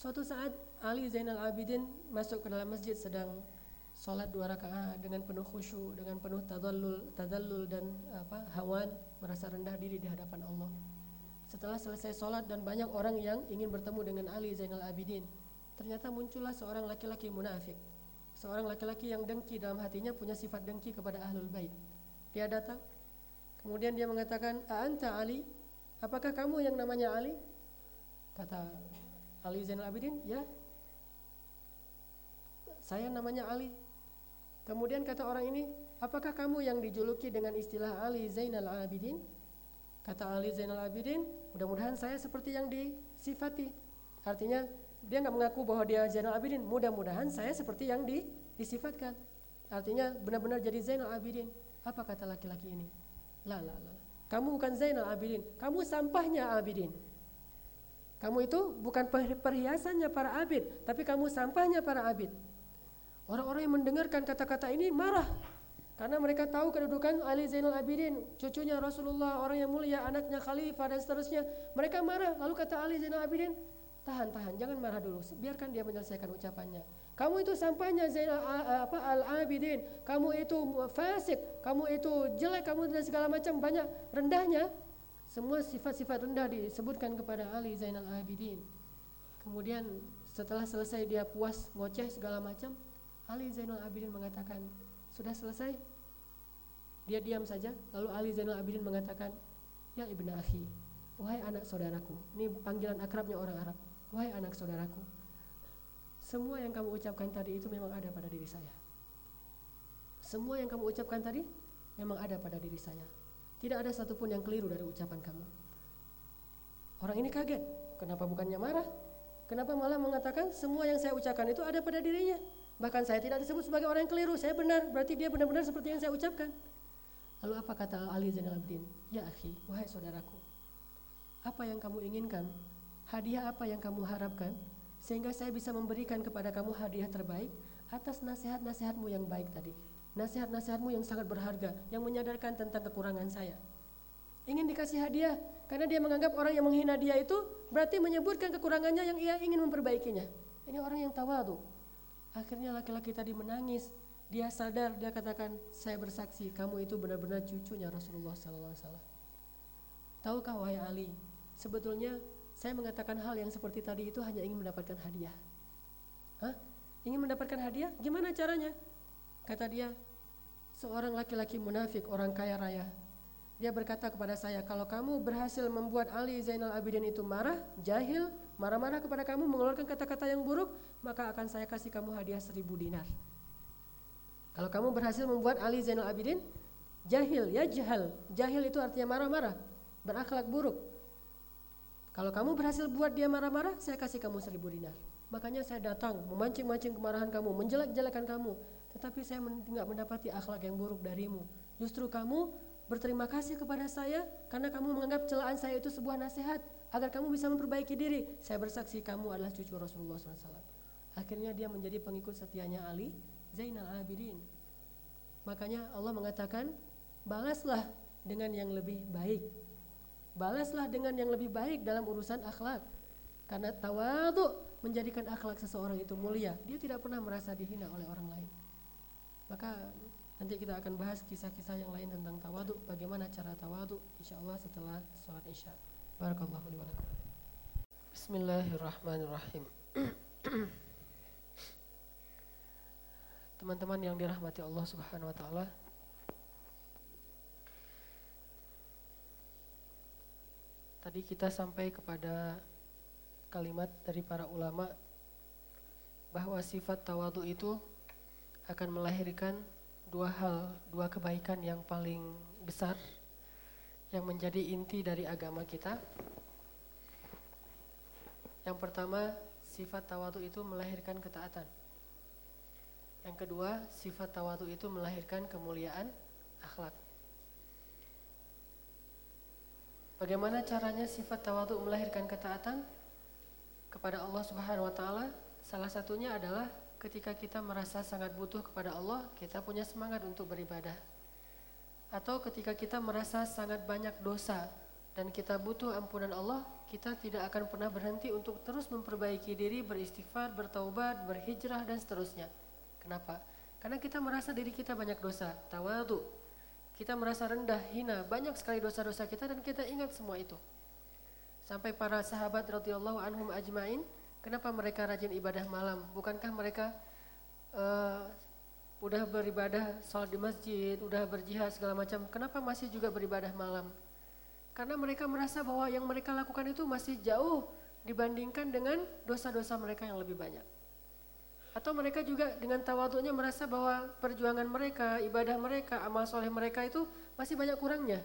Suatu saat Ali Zainal Abidin masuk ke dalam masjid sedang sholat dua rakaat dengan penuh khusyuk, dengan penuh tadallul, tadallul dan apa hawan, merasa rendah diri di hadapan Allah. Setelah selesai sholat dan banyak orang yang ingin bertemu dengan Ali Zainal Abidin, ternyata muncullah seorang laki-laki munafik. Seorang laki-laki yang dengki dalam hatinya punya sifat dengki kepada ahlul bait. Dia datang, kemudian dia mengatakan, "Anta Ali? Apakah kamu yang namanya Ali?" Kata Ali Zainal Abidin? Ya. Saya namanya Ali. Kemudian kata orang ini, apakah kamu yang dijuluki dengan istilah Ali Zainal Abidin? Kata Ali Zainal Abidin, mudah-mudahan saya seperti yang disifati. Artinya dia nggak mengaku bahwa dia Zainal Abidin. Mudah-mudahan saya seperti yang di, disifatkan. Artinya benar-benar jadi Zainal Abidin. Apa kata laki-laki ini? La la la. Kamu bukan Zainal Abidin, kamu sampahnya Abidin. Kamu itu bukan perhiasannya para abid, tapi kamu sampahnya para abid. Orang-orang yang mendengarkan kata-kata ini marah karena mereka tahu kedudukan Ali Zainal Abidin, cucunya Rasulullah, orang yang mulia, anaknya khalifah dan seterusnya. Mereka marah. Lalu kata Ali Zainal Abidin, tahan tahan, jangan marah dulu, biarkan dia menyelesaikan ucapannya. Kamu itu sampahnya Zainal apa Al Abidin, kamu itu fasik, kamu itu jelek, kamu dan segala macam banyak rendahnya. Semua sifat-sifat rendah disebutkan kepada Ali Zainal Abidin. Kemudian setelah selesai dia puas ngoceh segala macam, Ali Zainal Abidin mengatakan, "Sudah selesai?" Dia diam saja, lalu Ali Zainal Abidin mengatakan, "Ya ibnu akhi, wahai anak saudaraku." Ini panggilan akrabnya orang Arab. "Wahai anak saudaraku, semua yang kamu ucapkan tadi itu memang ada pada diri saya. Semua yang kamu ucapkan tadi memang ada pada diri saya. Tidak ada satupun yang keliru dari ucapan kamu. Orang ini kaget. Kenapa bukannya marah? Kenapa malah mengatakan semua yang saya ucapkan itu ada pada dirinya? Bahkan saya tidak disebut sebagai orang yang keliru. Saya benar. Berarti dia benar-benar seperti yang saya ucapkan. Lalu apa kata Ali Zainal Abidin? Ya akhi, wahai saudaraku. Apa yang kamu inginkan? Hadiah apa yang kamu harapkan? Sehingga saya bisa memberikan kepada kamu hadiah terbaik atas nasihat-nasihatmu yang baik tadi nasihat-nasihatmu yang sangat berharga yang menyadarkan tentang kekurangan saya. Ingin dikasih hadiah karena dia menganggap orang yang menghina dia itu berarti menyebutkan kekurangannya yang ia ingin memperbaikinya. Ini orang yang tawadu. Akhirnya laki-laki tadi menangis. Dia sadar, dia katakan, saya bersaksi, kamu itu benar-benar cucunya Rasulullah SAW. Tahukah wahai Ali, sebetulnya saya mengatakan hal yang seperti tadi itu hanya ingin mendapatkan hadiah. Hah? Ingin mendapatkan hadiah? Gimana caranya? Kata dia, seorang laki-laki munafik, orang kaya raya. Dia berkata kepada saya, kalau kamu berhasil membuat Ali Zainal Abidin itu marah, jahil, marah-marah kepada kamu, mengeluarkan kata-kata yang buruk, maka akan saya kasih kamu hadiah seribu dinar. Kalau kamu berhasil membuat Ali Zainal Abidin jahil, ya jahil. Jahil itu artinya marah-marah, berakhlak buruk. Kalau kamu berhasil buat dia marah-marah, saya kasih kamu seribu dinar. Makanya saya datang memancing-mancing kemarahan kamu, menjelek-jelekan kamu, tetapi saya tidak mendapati akhlak yang buruk darimu. Justru kamu berterima kasih kepada saya karena kamu menganggap celaan saya itu sebuah nasihat agar kamu bisa memperbaiki diri. Saya bersaksi kamu adalah cucu Rasulullah SAW. Akhirnya dia menjadi pengikut setianya Ali Zainal Abidin. Makanya Allah mengatakan, balaslah dengan yang lebih baik. Balaslah dengan yang lebih baik dalam urusan akhlak. Karena tawadu menjadikan akhlak seseorang itu mulia. Dia tidak pernah merasa dihina oleh orang lain. Maka nanti kita akan bahas kisah-kisah yang lain tentang tawadu, bagaimana cara tawadu insyaallah setelah sholat Isya. Barakallahu li Bismillahirrahmanirrahim. [clears throat] Teman-teman yang dirahmati Allah Subhanahu wa taala, Tadi kita sampai kepada kalimat dari para ulama bahwa sifat tawadu itu akan melahirkan dua hal, dua kebaikan yang paling besar yang menjadi inti dari agama kita. Yang pertama, sifat tawadu itu melahirkan ketaatan. Yang kedua, sifat tawadu itu melahirkan kemuliaan akhlak. Bagaimana caranya sifat tawadu melahirkan ketaatan kepada Allah Subhanahu wa taala? Salah satunya adalah ketika kita merasa sangat butuh kepada Allah, kita punya semangat untuk beribadah. Atau ketika kita merasa sangat banyak dosa dan kita butuh ampunan Allah, kita tidak akan pernah berhenti untuk terus memperbaiki diri, beristighfar, bertaubat, berhijrah dan seterusnya. Kenapa? Karena kita merasa diri kita banyak dosa, tawadu. Kita merasa rendah, hina, banyak sekali dosa-dosa kita dan kita ingat semua itu. Sampai para sahabat radhiyallahu anhum ajmain Kenapa mereka rajin ibadah malam? Bukankah mereka uh, udah beribadah sholat di masjid, udah berjihad segala macam? Kenapa masih juga beribadah malam? Karena mereka merasa bahwa yang mereka lakukan itu masih jauh dibandingkan dengan dosa-dosa mereka yang lebih banyak. Atau mereka juga dengan tawaduknya merasa bahwa perjuangan mereka, ibadah mereka, amal soleh mereka itu masih banyak kurangnya.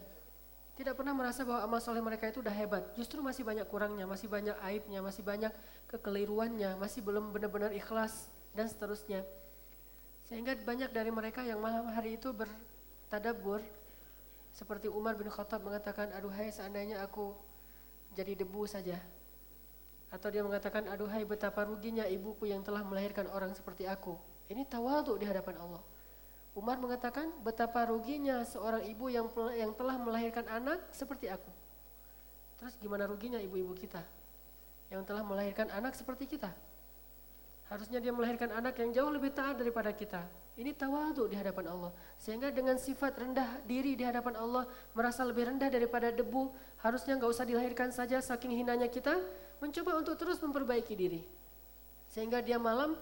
Tidak pernah merasa bahwa amal soleh mereka itu udah hebat. Justru masih banyak kurangnya, masih banyak aibnya, masih banyak kekeliruannya, masih belum benar-benar ikhlas dan seterusnya. Sehingga banyak dari mereka yang malam hari itu bertadabur seperti Umar bin Khattab mengatakan, aduhai seandainya aku jadi debu saja atau dia mengatakan, aduhai betapa ruginya ibuku yang telah melahirkan orang seperti aku. Ini tawaduk di hadapan Allah. Umar mengatakan, betapa ruginya seorang ibu yang yang telah melahirkan anak seperti aku. Terus gimana ruginya ibu-ibu kita yang telah melahirkan anak seperti kita? Harusnya dia melahirkan anak yang jauh lebih taat daripada kita. Ini tawaduk di hadapan Allah. Sehingga dengan sifat rendah diri di hadapan Allah, merasa lebih rendah daripada debu, harusnya nggak usah dilahirkan saja saking hinanya kita, mencoba untuk terus memperbaiki diri. Sehingga dia malam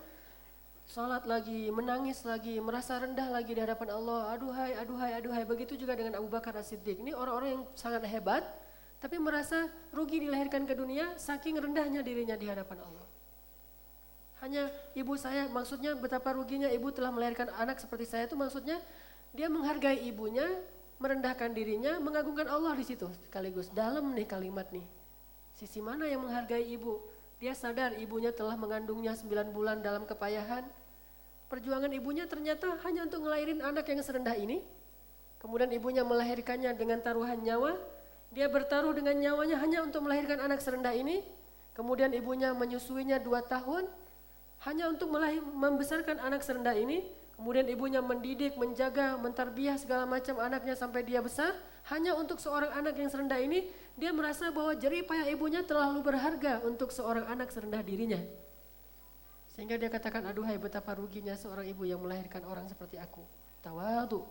sholat lagi, menangis lagi, merasa rendah lagi di hadapan Allah. Aduhai, aduhai, aduhai. Begitu juga dengan Abu Bakar As-Siddiq. Ini orang-orang yang sangat hebat, tapi merasa rugi dilahirkan ke dunia, saking rendahnya dirinya di hadapan Allah. Hanya ibu saya, maksudnya betapa ruginya ibu telah melahirkan anak seperti saya itu maksudnya dia menghargai ibunya, merendahkan dirinya, mengagungkan Allah di situ sekaligus. Dalam nih kalimat nih. Sisi mana yang menghargai ibu? Dia sadar ibunya telah mengandungnya 9 bulan dalam kepayahan. Perjuangan ibunya ternyata hanya untuk ngelahirin anak yang serendah ini. Kemudian ibunya melahirkannya dengan taruhan nyawa. Dia bertaruh dengan nyawanya hanya untuk melahirkan anak serendah ini. Kemudian ibunya menyusuinya dua tahun hanya untuk membesarkan anak serendah ini. Kemudian ibunya mendidik, menjaga, mentarbiah segala macam anaknya sampai dia besar. Hanya untuk seorang anak yang serendah ini dia merasa bahwa jerih payah ibunya terlalu berharga untuk seorang anak serendah dirinya. Sehingga dia katakan, aduhai betapa ruginya seorang ibu yang melahirkan orang seperti aku. Tawadu.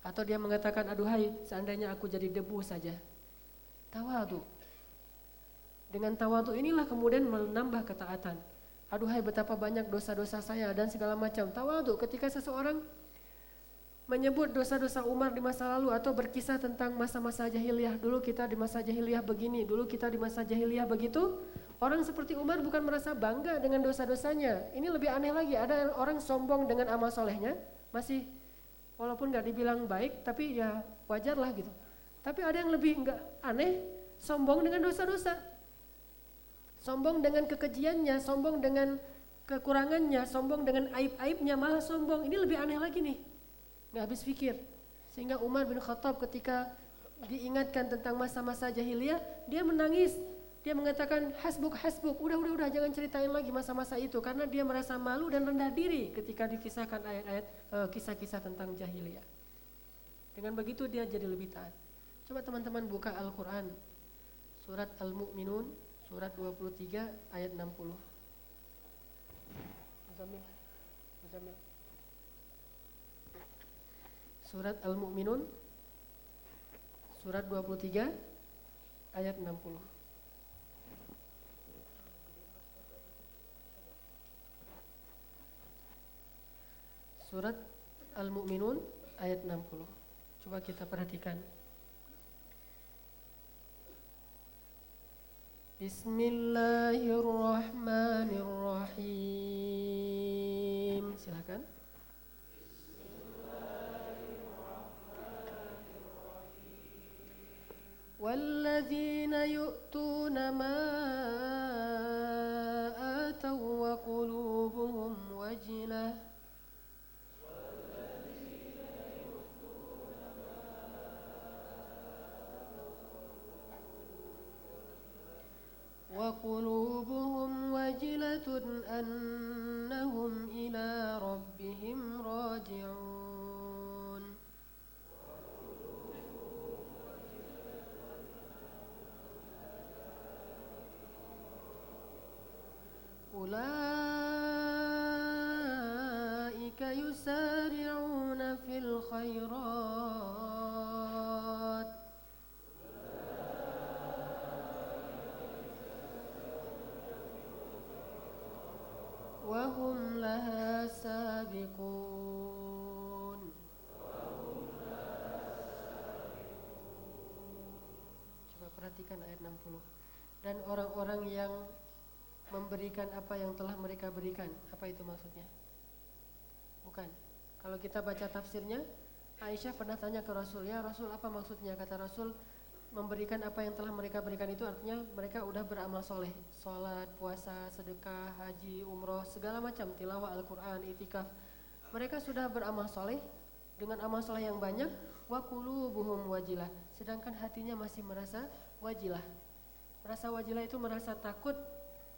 Atau dia mengatakan, aduhai seandainya aku jadi debu saja. Tawadu. Dengan tawadu inilah kemudian menambah ketaatan. Aduhai betapa banyak dosa-dosa saya dan segala macam. Tawadu ketika seseorang menyebut dosa-dosa Umar di masa lalu atau berkisah tentang masa-masa jahiliyah. Dulu kita di masa jahiliyah begini, dulu kita di masa jahiliyah begitu. Orang seperti Umar bukan merasa bangga dengan dosa-dosanya. Ini lebih aneh lagi, ada orang sombong dengan amal solehnya, masih walaupun nggak dibilang baik, tapi ya wajar lah gitu. Tapi ada yang lebih nggak aneh, sombong dengan dosa-dosa. Sombong dengan kekejiannya, sombong dengan kekurangannya, sombong dengan aib-aibnya, malah sombong. Ini lebih aneh lagi nih nggak habis pikir. Sehingga Umar bin Khattab ketika diingatkan tentang masa-masa jahiliyah, dia menangis. Dia mengatakan hasbuk hasbuk, udah udah udah jangan ceritain lagi masa-masa itu karena dia merasa malu dan rendah diri ketika dikisahkan ayat-ayat uh, kisah-kisah tentang jahiliyah. Dengan begitu dia jadi lebih taat. Coba teman-teman buka Al-Qur'an. Surat Al-Mu'minun surat 23 ayat 60. Muzammil. Muzammil. Surat Al-Mu'minun Surat 23 Ayat 60 Surat Al-Mu'minun Ayat 60 Coba kita perhatikan بسم الله الرحمن الرحيم. Silakan. والذين يؤتون ما آتوا وقلوبهم وجلة وقلوبهم وجلة أنهم إلى ربهم راجعون. أولئك يسارعون في الخيرات. وهم لها سابقون Coba perhatikan ayat 60 dan orang-orang yang memberikan apa yang telah mereka berikan. Apa itu maksudnya? Bukan. Kalau kita baca tafsirnya, Aisyah pernah tanya ke Rasul, "Ya Rasul, apa maksudnya?" Kata Rasul, memberikan apa yang telah mereka berikan itu artinya mereka udah beramal soleh. Salat, puasa, sedekah, haji, umroh, segala macam Tilawah Al-Quran, itikaf. Mereka sudah beramal soleh Dengan amal soleh yang banyak Wa buhum wajilah. Sedangkan hatinya masih merasa wajilah. Merasa wajilah itu merasa takut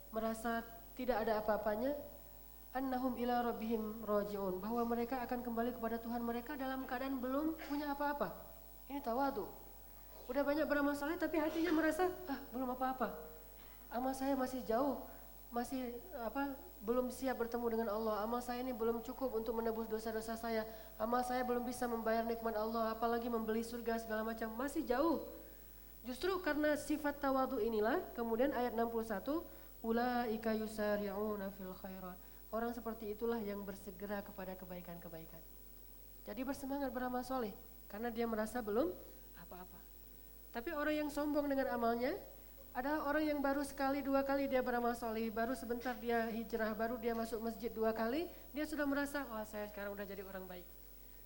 Merasa tidak ada apa-apanya. Annahum ila rabbihim roji'un Bahwa mereka akan kembali kepada Tuhan mereka dalam keadaan belum punya apa-apa. Ini tawadu Udah banyak beramal saleh tapi hatinya merasa ah belum apa-apa. Amal saya masih jauh, masih apa belum siap bertemu dengan Allah. Amal saya ini belum cukup untuk menebus dosa-dosa saya. Amal saya belum bisa membayar nikmat Allah, apalagi membeli surga segala macam. Masih jauh. Justru karena sifat tawadu inilah kemudian ayat 61 ulaika yusari'una fil khairat. Orang seperti itulah yang bersegera kepada kebaikan-kebaikan. Jadi bersemangat beramal soleh karena dia merasa belum apa-apa. Tapi orang yang sombong dengan amalnya adalah orang yang baru sekali dua kali dia beramal soleh, baru sebentar dia hijrah, baru dia masuk masjid dua kali, dia sudah merasa, wah oh, saya sekarang udah jadi orang baik.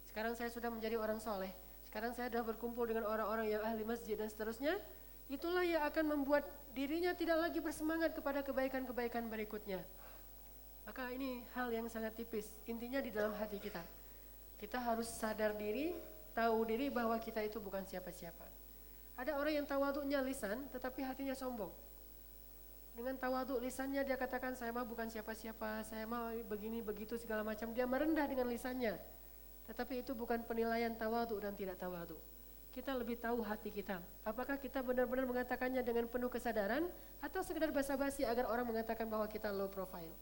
Sekarang saya sudah menjadi orang soleh. Sekarang saya sudah berkumpul dengan orang-orang yang ahli masjid dan seterusnya. Itulah yang akan membuat dirinya tidak lagi bersemangat kepada kebaikan-kebaikan berikutnya. Maka ini hal yang sangat tipis. Intinya di dalam hati kita. Kita harus sadar diri, tahu diri bahwa kita itu bukan siapa-siapa. Ada orang yang tawaduknya lisan tetapi hatinya sombong. Dengan tawaduk lisannya dia katakan saya mah bukan siapa-siapa, saya mah begini begitu segala macam. Dia merendah dengan lisannya. Tetapi itu bukan penilaian tawaduk dan tidak tawaduk. Kita lebih tahu hati kita. Apakah kita benar-benar mengatakannya dengan penuh kesadaran atau sekedar basa-basi agar orang mengatakan bahwa kita low profile.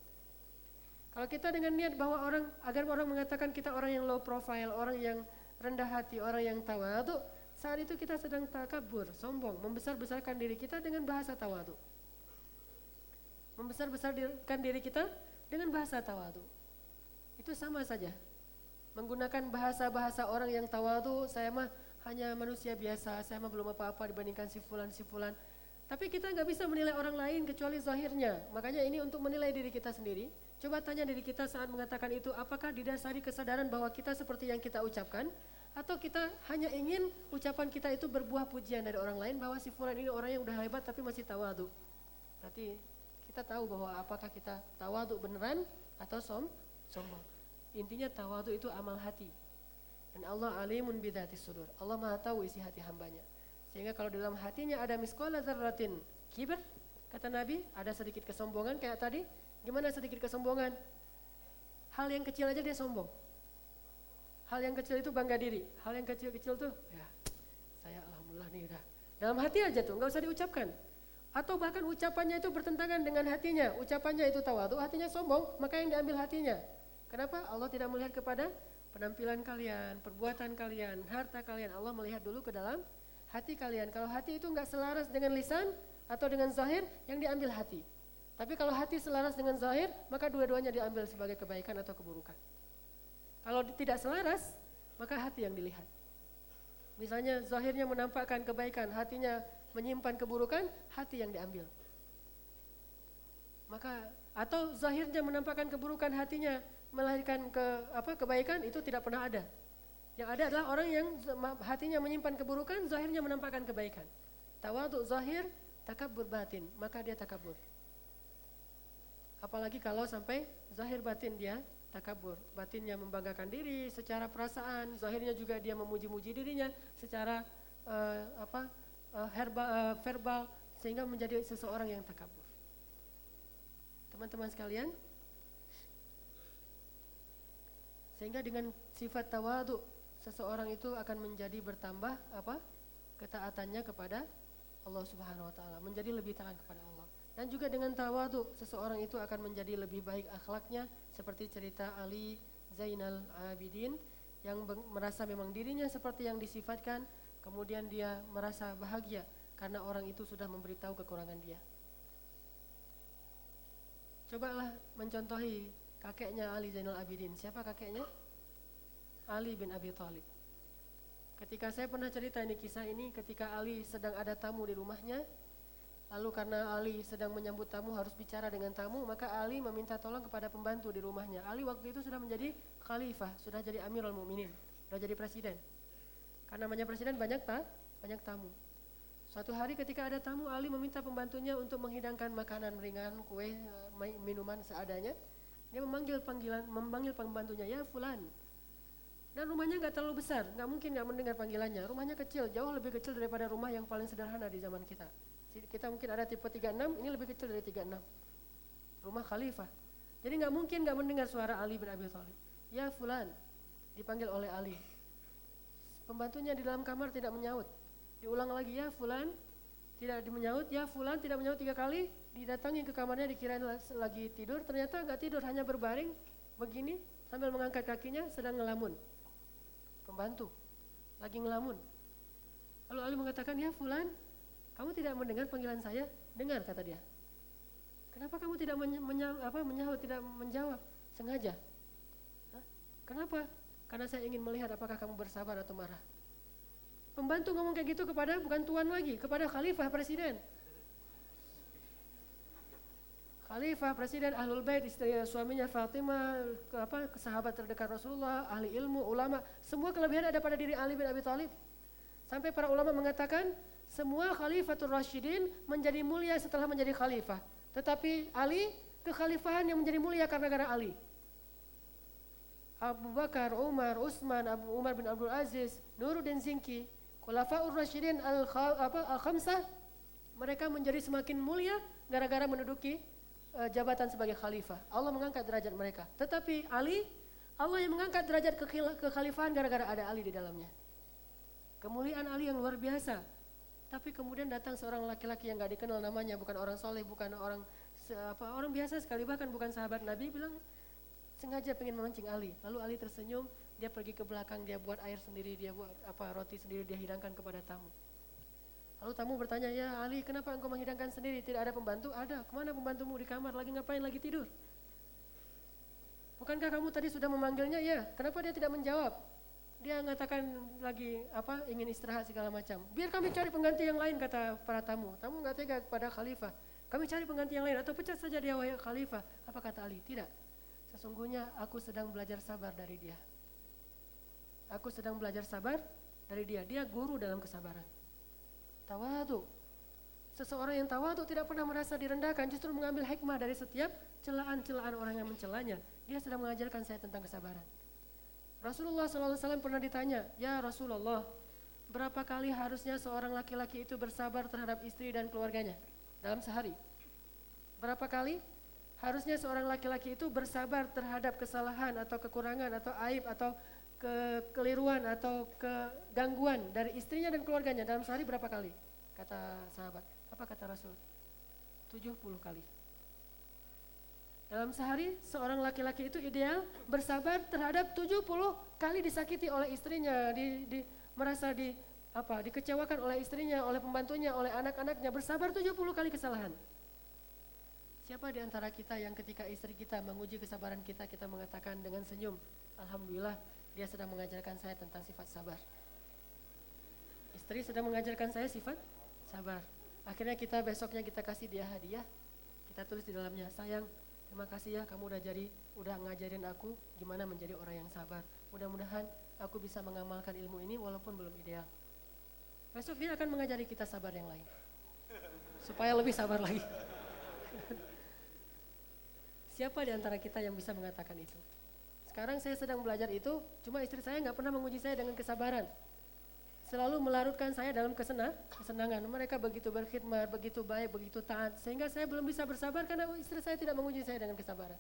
Kalau kita dengan niat bahwa orang agar orang mengatakan kita orang yang low profile, orang yang rendah hati, orang yang tawaduk, saat itu kita sedang takabur, sombong, membesar-besarkan diri kita dengan bahasa tawadu. Membesar-besarkan diri kita dengan bahasa tawadu. Itu sama saja. Menggunakan bahasa-bahasa orang yang tawadu, saya mah hanya manusia biasa, saya mah belum apa-apa dibandingkan si fulan si fulan. Tapi kita nggak bisa menilai orang lain kecuali zahirnya. Makanya ini untuk menilai diri kita sendiri. Coba tanya diri kita saat mengatakan itu, apakah didasari kesadaran bahwa kita seperti yang kita ucapkan atau kita hanya ingin ucapan kita itu berbuah pujian dari orang lain bahwa si fulan ini orang yang udah hebat tapi masih tawadu. Berarti kita tahu bahwa apakah kita tawadu beneran atau som sombong. Intinya tawadu itu amal hati. Dan Allah alimun bidati sudur. Allah Maha tahu isi hati hambanya. Sehingga kalau dalam hatinya ada miskola zarratin kiber, kata Nabi, ada sedikit kesombongan kayak tadi. Gimana sedikit kesombongan? Hal yang kecil aja dia sombong. Hal yang kecil itu bangga diri. Hal yang kecil-kecil tuh, ya saya alhamdulillah nih udah. Dalam hati aja tuh, nggak usah diucapkan. Atau bahkan ucapannya itu bertentangan dengan hatinya. Ucapannya itu tawadu, hatinya sombong, maka yang diambil hatinya. Kenapa? Allah tidak melihat kepada penampilan kalian, perbuatan kalian, harta kalian. Allah melihat dulu ke dalam hati kalian. Kalau hati itu nggak selaras dengan lisan atau dengan zahir, yang diambil hati. Tapi kalau hati selaras dengan zahir, maka dua-duanya diambil sebagai kebaikan atau keburukan. Kalau tidak selaras, maka hati yang dilihat. Misalnya zahirnya menampakkan kebaikan, hatinya menyimpan keburukan, hati yang diambil. Maka atau zahirnya menampakkan keburukan, hatinya melahirkan ke apa kebaikan itu tidak pernah ada. Yang ada adalah orang yang hatinya menyimpan keburukan, zahirnya menampakkan kebaikan. Tawaduk zahir, takabur batin, maka dia takabur. Apalagi kalau sampai zahir batin dia takabur. Batinnya membanggakan diri secara perasaan, zahirnya juga dia memuji-muji dirinya secara uh, apa uh, herba, uh, verbal sehingga menjadi seseorang yang takabur. Teman-teman sekalian, sehingga dengan sifat tawadu seseorang itu akan menjadi bertambah apa ketaatannya kepada Allah Subhanahu wa taala, menjadi lebih taat kepada Allah. Dan juga dengan tawadu seseorang itu akan menjadi lebih baik akhlaknya seperti cerita Ali Zainal Abidin yang merasa memang dirinya seperti yang disifatkan kemudian dia merasa bahagia karena orang itu sudah memberitahu kekurangan dia. Cobalah mencontohi kakeknya Ali Zainal Abidin. Siapa kakeknya? Ali bin Abi Thalib. Ketika saya pernah cerita ini kisah ini ketika Ali sedang ada tamu di rumahnya, Lalu karena Ali sedang menyambut tamu harus bicara dengan tamu, maka Ali meminta tolong kepada pembantu di rumahnya. Ali waktu itu sudah menjadi khalifah, sudah jadi Amirul Mukminin, sudah jadi presiden. Karena namanya presiden banyak tak, banyak tamu. Suatu hari ketika ada tamu, Ali meminta pembantunya untuk menghidangkan makanan ringan, kue, eh, minuman seadanya. Dia memanggil panggilan, memanggil pembantunya, ya Fulan. Dan rumahnya nggak terlalu besar, nggak mungkin nggak mendengar panggilannya. Rumahnya kecil, jauh lebih kecil daripada rumah yang paling sederhana di zaman kita kita mungkin ada tipe 36, ini lebih kecil dari 36. Rumah khalifah. Jadi nggak mungkin nggak mendengar suara Ali bin Abi Thalib. Ya fulan, dipanggil oleh Ali. Pembantunya di dalam kamar tidak menyaut. Diulang lagi ya fulan, tidak menyaut. Ya fulan tidak menyaut tiga kali. Didatangi ke kamarnya dikirain lagi tidur, ternyata nggak tidur, hanya berbaring begini sambil mengangkat kakinya sedang ngelamun. Pembantu lagi ngelamun. Lalu Ali mengatakan, ya fulan, kamu tidak mendengar panggilan saya? Dengar kata dia. Kenapa kamu tidak menya, apa, menyahut, tidak menjawab? Sengaja. Hah? Kenapa? Karena saya ingin melihat apakah kamu bersabar atau marah. Pembantu ngomong kayak gitu kepada bukan tuan lagi, kepada khalifah presiden. Khalifah, presiden, ahlul bait, istri suaminya Fatimah, apa, sahabat terdekat Rasulullah, ahli ilmu, ulama, semua kelebihan ada pada diri Ali bin Abi Thalib. Sampai para ulama mengatakan semua khalifatul rasyidin menjadi mulia setelah menjadi khalifah. Tetapi Ali kekhalifahan yang menjadi mulia karena gara Ali. Abu Bakar, Umar, Utsman, Abu Umar bin Abdul Aziz, Nuruddin Zinki, Khulafaur Rasyidin al-Khamsah mereka menjadi semakin mulia gara-gara menduduki uh, jabatan sebagai khalifah. Allah mengangkat derajat mereka. Tetapi Ali, Allah yang mengangkat derajat kekhalifahan gara-gara ada Ali di dalamnya. Kemuliaan Ali yang luar biasa. Tapi kemudian datang seorang laki-laki yang gak dikenal namanya, bukan orang soleh, bukan orang apa orang biasa sekali bahkan bukan sahabat Nabi bilang sengaja pengen memancing Ali. Lalu Ali tersenyum, dia pergi ke belakang, dia buat air sendiri, dia buat apa roti sendiri, dia hidangkan kepada tamu. Lalu tamu bertanya, ya Ali kenapa engkau menghidangkan sendiri? Tidak ada pembantu? Ada. Ke mana pembantumu di kamar? Lagi ngapain? Lagi tidur. Bukankah kamu tadi sudah memanggilnya? Ya. Kenapa dia tidak menjawab? Dia mengatakan lagi apa ingin istirahat segala macam. Biar kami cari pengganti yang lain kata para tamu. Tamu nggak tega kepada khalifah. Kami cari pengganti yang lain atau pecat saja dia wahai khalifah. Apa kata Ali? Tidak. Sesungguhnya aku sedang belajar sabar dari dia. Aku sedang belajar sabar dari dia. Dia guru dalam kesabaran. Tawadu. Seseorang yang tawadu tidak pernah merasa direndahkan, justru mengambil hikmah dari setiap celaan-celaan orang yang mencelanya. Dia sedang mengajarkan saya tentang kesabaran. Rasulullah SAW pernah ditanya, ya Rasulullah, berapa kali harusnya seorang laki-laki itu bersabar terhadap istri dan keluarganya dalam sehari? Berapa kali harusnya seorang laki-laki itu bersabar terhadap kesalahan atau kekurangan atau aib atau kekeliruan atau kegangguan dari istrinya dan keluarganya dalam sehari berapa kali? Kata sahabat. Apa kata Rasul? 70 kali. Dalam sehari seorang laki-laki itu ideal bersabar terhadap 70 kali disakiti oleh istrinya, di, di, merasa di apa dikecewakan oleh istrinya, oleh pembantunya, oleh anak-anaknya, bersabar 70 kali kesalahan. Siapa di antara kita yang ketika istri kita menguji kesabaran kita, kita mengatakan dengan senyum, Alhamdulillah dia sedang mengajarkan saya tentang sifat sabar. Istri sedang mengajarkan saya sifat sabar. Akhirnya kita besoknya kita kasih dia hadiah, kita tulis di dalamnya, sayang Terima kasih ya kamu udah jadi udah ngajarin aku gimana menjadi orang yang sabar. Mudah-mudahan aku bisa mengamalkan ilmu ini walaupun belum ideal. Besok dia akan mengajari kita sabar yang lain. Supaya lebih sabar lagi. [laughs] Siapa di antara kita yang bisa mengatakan itu? Sekarang saya sedang belajar itu, cuma istri saya nggak pernah menguji saya dengan kesabaran selalu melarutkan saya dalam kesenang, kesenangan. Mereka begitu berkhidmat, begitu baik, begitu taat, sehingga saya belum bisa bersabar karena istri saya tidak menguji saya dengan kesabaran.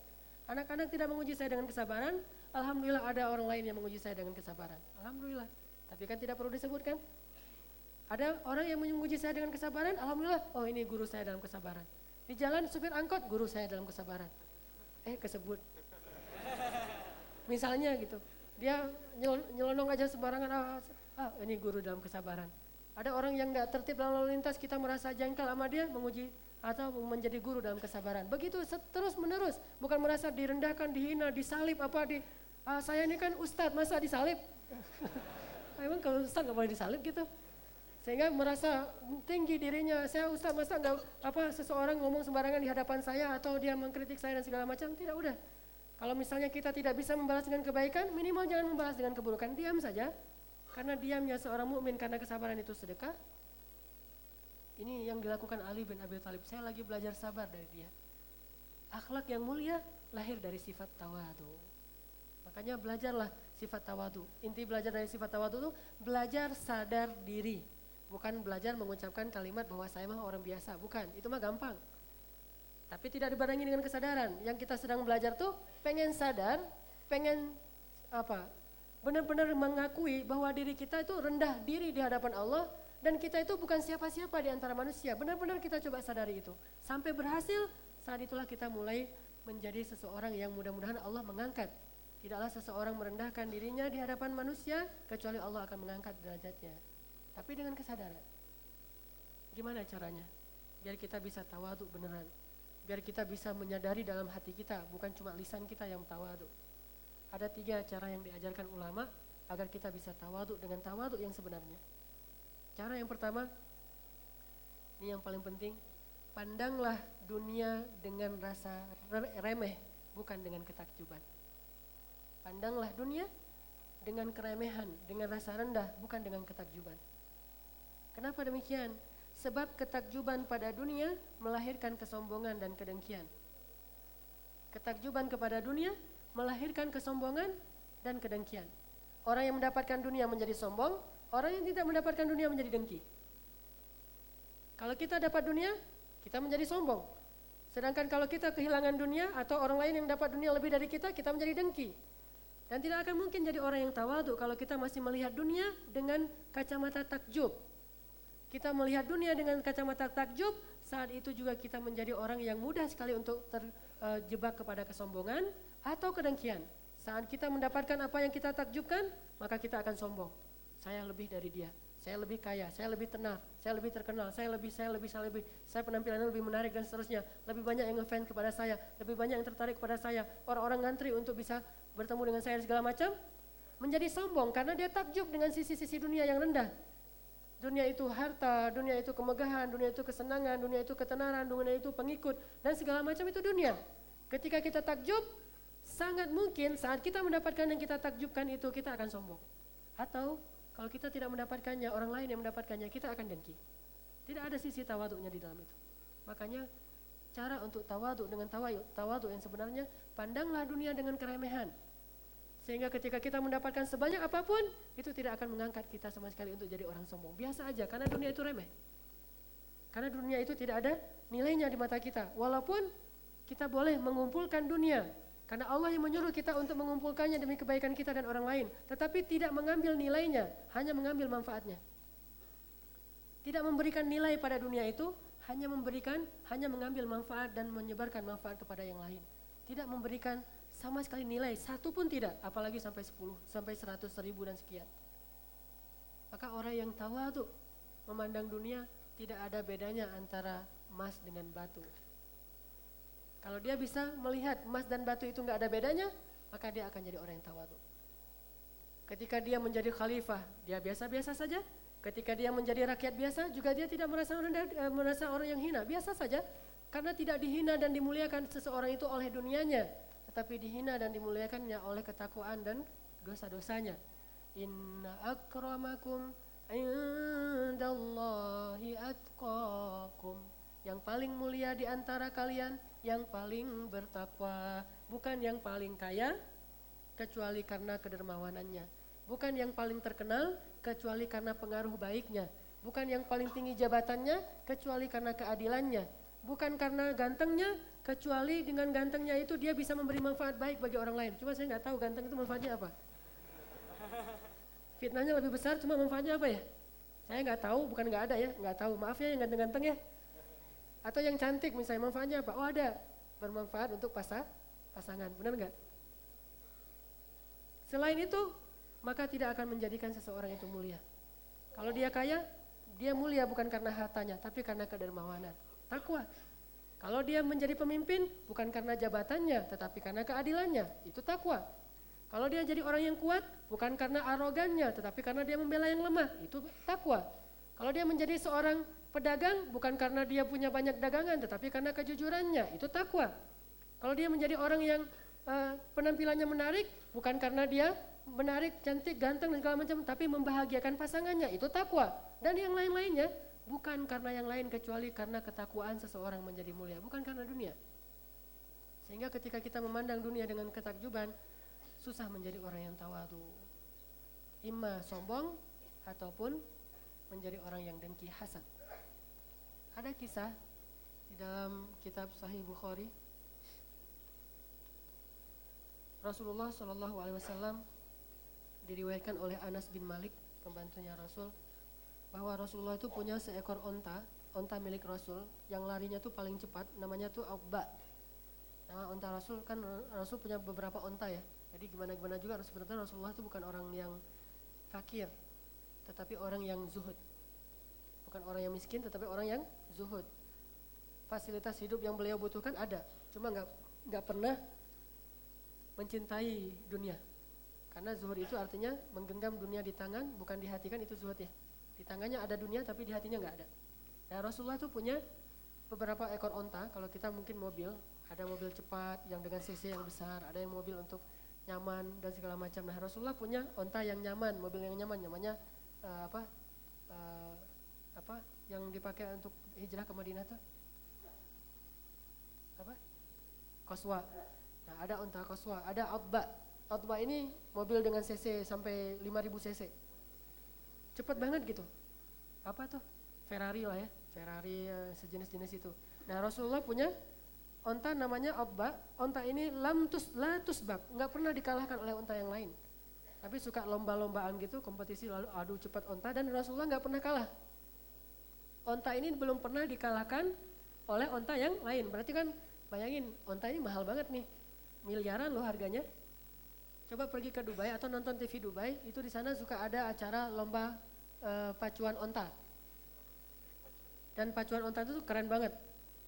Anak-anak tidak menguji saya dengan kesabaran, Alhamdulillah ada orang lain yang menguji saya dengan kesabaran. Alhamdulillah. Tapi kan tidak perlu disebutkan. Ada orang yang menguji saya dengan kesabaran, Alhamdulillah, oh ini guru saya dalam kesabaran. Di jalan supir angkot, guru saya dalam kesabaran. Eh kesebut. Misalnya gitu, dia nyelonong aja sembarangan, ah, ini guru dalam kesabaran. Ada orang yang nggak tertib lalu lintas kita merasa jengkel sama dia menguji atau menjadi guru dalam kesabaran. Begitu terus menerus, bukan merasa direndahkan, dihina, disalib apa di ah, saya ini kan ustadz masa disalib? [laughs] Emang kalau ustadz nggak boleh disalib gitu? Sehingga merasa tinggi dirinya, saya Ustaz masa enggak apa seseorang ngomong sembarangan di hadapan saya atau dia mengkritik saya dan segala macam, tidak udah. Kalau misalnya kita tidak bisa membalas dengan kebaikan, minimal jangan membalas dengan keburukan, diam saja. Karena diamnya seorang mukmin karena kesabaran itu sedekah. Ini yang dilakukan Ali bin Abi Thalib. Saya lagi belajar sabar dari dia. Akhlak yang mulia lahir dari sifat tawadu. Makanya belajarlah sifat tawadu. Inti belajar dari sifat tawadu itu belajar sadar diri. Bukan belajar mengucapkan kalimat bahwa saya mah orang biasa. Bukan, itu mah gampang. Tapi tidak dibarengi dengan kesadaran. Yang kita sedang belajar tuh pengen sadar, pengen apa? Benar-benar mengakui bahwa diri kita itu rendah diri di hadapan Allah dan kita itu bukan siapa-siapa di antara manusia. Benar-benar kita coba sadari itu. Sampai berhasil, saat itulah kita mulai menjadi seseorang yang mudah-mudahan Allah mengangkat. Tidaklah seseorang merendahkan dirinya di hadapan manusia kecuali Allah akan mengangkat derajatnya. Tapi dengan kesadaran. Gimana caranya? Biar kita bisa tawaduk beneran. Biar kita bisa menyadari dalam hati kita, bukan cuma lisan kita yang tawaduk. Ada tiga cara yang diajarkan ulama agar kita bisa tawaduk dengan tawaduk yang sebenarnya. Cara yang pertama, ini yang paling penting, pandanglah dunia dengan rasa remeh, bukan dengan ketakjuban. Pandanglah dunia dengan keremehan, dengan rasa rendah, bukan dengan ketakjuban. Kenapa demikian? Sebab ketakjuban pada dunia melahirkan kesombongan dan kedengkian. Ketakjuban kepada dunia melahirkan kesombongan dan kedengkian. Orang yang mendapatkan dunia menjadi sombong, orang yang tidak mendapatkan dunia menjadi dengki. Kalau kita dapat dunia, kita menjadi sombong. Sedangkan kalau kita kehilangan dunia atau orang lain yang dapat dunia lebih dari kita, kita menjadi dengki. Dan tidak akan mungkin jadi orang yang tawadu kalau kita masih melihat dunia dengan kacamata takjub. Kita melihat dunia dengan kacamata takjub, saat itu juga kita menjadi orang yang mudah sekali untuk terjebak eh, kepada kesombongan atau kedengkian. Saat kita mendapatkan apa yang kita takjubkan, maka kita akan sombong. Saya lebih dari dia, saya lebih kaya, saya lebih tenang, saya lebih terkenal, saya lebih, saya lebih, saya lebih, saya penampilannya lebih menarik dan seterusnya. Lebih banyak yang ngefans kepada saya, lebih banyak yang tertarik kepada saya. Orang-orang ngantri untuk bisa bertemu dengan saya segala macam. Menjadi sombong karena dia takjub dengan sisi-sisi dunia yang rendah. Dunia itu harta, dunia itu kemegahan, dunia itu kesenangan, dunia itu ketenaran, dunia itu pengikut, dan segala macam itu dunia. Ketika kita takjub, sangat mungkin saat kita mendapatkan yang kita takjubkan itu kita akan sombong. Atau kalau kita tidak mendapatkannya, orang lain yang mendapatkannya, kita akan dengki. Tidak ada sisi tawaduknya di dalam itu. Makanya cara untuk tawaduk dengan tawaduk, tawaduk yang sebenarnya pandanglah dunia dengan keremehan. Sehingga ketika kita mendapatkan sebanyak apa pun, itu tidak akan mengangkat kita sama sekali untuk jadi orang sombong. Biasa aja, karena dunia itu remeh. Karena dunia itu tidak ada nilainya di mata kita. Walaupun kita boleh mengumpulkan dunia, karena Allah yang menyuruh kita untuk mengumpulkannya demi kebaikan kita dan orang lain, tetapi tidak mengambil nilainya, hanya mengambil manfaatnya. Tidak memberikan nilai pada dunia itu, hanya memberikan, hanya mengambil manfaat dan menyebarkan manfaat kepada yang lain. Tidak memberikan sama sekali nilai, satu pun tidak, apalagi sampai 10, sampai 100, ribu dan sekian. Maka orang yang tawaduk memandang dunia tidak ada bedanya antara emas dengan batu. Kalau dia bisa melihat emas dan batu itu nggak ada bedanya, maka dia akan jadi orang yang tawadu. Ketika dia menjadi khalifah, dia biasa-biasa saja. Ketika dia menjadi rakyat biasa, juga dia tidak merasa rendah, eh, merasa orang yang hina, biasa saja. Karena tidak dihina dan dimuliakan seseorang itu oleh dunianya, tetapi dihina dan dimuliakannya oleh ketakwaan dan dosa-dosanya. Inna akramakum indallahi atqakum. Yang paling mulia di antara kalian yang paling bertakwa, bukan yang paling kaya kecuali karena kedermawanannya, bukan yang paling terkenal kecuali karena pengaruh baiknya, bukan yang paling tinggi jabatannya kecuali karena keadilannya, bukan karena gantengnya kecuali dengan gantengnya itu dia bisa memberi manfaat baik bagi orang lain. Cuma saya nggak tahu ganteng itu manfaatnya apa. Fitnahnya lebih besar, cuma manfaatnya apa ya? Saya nggak tahu, bukan nggak ada ya, nggak tahu. Maaf ya yang ganteng-ganteng ya. Atau yang cantik misalnya manfaatnya apa? Oh ada, bermanfaat untuk pasang, pasangan, benar nggak? Selain itu, maka tidak akan menjadikan seseorang itu mulia. Kalau dia kaya, dia mulia bukan karena hartanya, tapi karena kedermawanan, takwa. Kalau dia menjadi pemimpin, bukan karena jabatannya, tetapi karena keadilannya, itu takwa. Kalau dia jadi orang yang kuat, bukan karena arogannya, tetapi karena dia membela yang lemah, itu takwa. Kalau dia menjadi seorang pedagang bukan karena dia punya banyak dagangan tetapi karena kejujurannya, itu takwa. Kalau dia menjadi orang yang uh, penampilannya menarik bukan karena dia menarik, cantik, ganteng dan segala macam tapi membahagiakan pasangannya, itu takwa. Dan yang lain-lainnya bukan karena yang lain kecuali karena ketakwaan seseorang menjadi mulia, bukan karena dunia. Sehingga ketika kita memandang dunia dengan ketakjuban, susah menjadi orang yang tawadu. Imma sombong ataupun menjadi orang yang dengki hasad. Ada kisah di dalam kitab Sahih Bukhari. Rasulullah Shallallahu Alaihi Wasallam diriwayatkan oleh Anas bin Malik, pembantunya Rasul, bahwa Rasulullah itu punya seekor onta, onta milik Rasul yang larinya tuh paling cepat, namanya tuh Abba. Nama onta Rasul kan Rasul punya beberapa onta ya. Jadi gimana gimana juga Rasulullah itu bukan orang yang fakir, tetapi orang yang zuhud. Bukan orang yang miskin, tetapi orang yang zuhud. Fasilitas hidup yang beliau butuhkan ada, cuma nggak nggak pernah mencintai dunia. Karena zuhud itu artinya menggenggam dunia di tangan, bukan di hati kan itu zuhud ya. Di tangannya ada dunia tapi di hatinya nggak ada. Nah Rasulullah itu punya beberapa ekor onta. Kalau kita mungkin mobil, ada mobil cepat yang dengan cc yang besar, ada yang mobil untuk nyaman dan segala macam. Nah Rasulullah punya onta yang nyaman, mobil yang nyaman, namanya uh, apa? Uh, apa? Yang dipakai untuk hijrah ke Madinah tuh? Apa? Koswa. Nah ada onta koswa, ada Abba. Abba ini mobil dengan cc sampai 5000 cc. Cepat banget gitu. Apa tuh? Ferrari lah ya, Ferrari uh, sejenis-jenis itu. Nah Rasulullah punya onta namanya Abba, onta ini lamtus latus bak, nggak pernah dikalahkan oleh onta yang lain. Tapi suka lomba-lombaan gitu, kompetisi lalu adu cepat onta dan Rasulullah nggak pernah kalah. Onta ini belum pernah dikalahkan oleh onta yang lain. Berarti kan bayangin onta ini mahal banget nih, miliaran loh harganya. Coba pergi ke Dubai atau nonton TV Dubai, itu di sana suka ada acara lomba uh, pacuan onta. Dan pacuan onta itu keren banget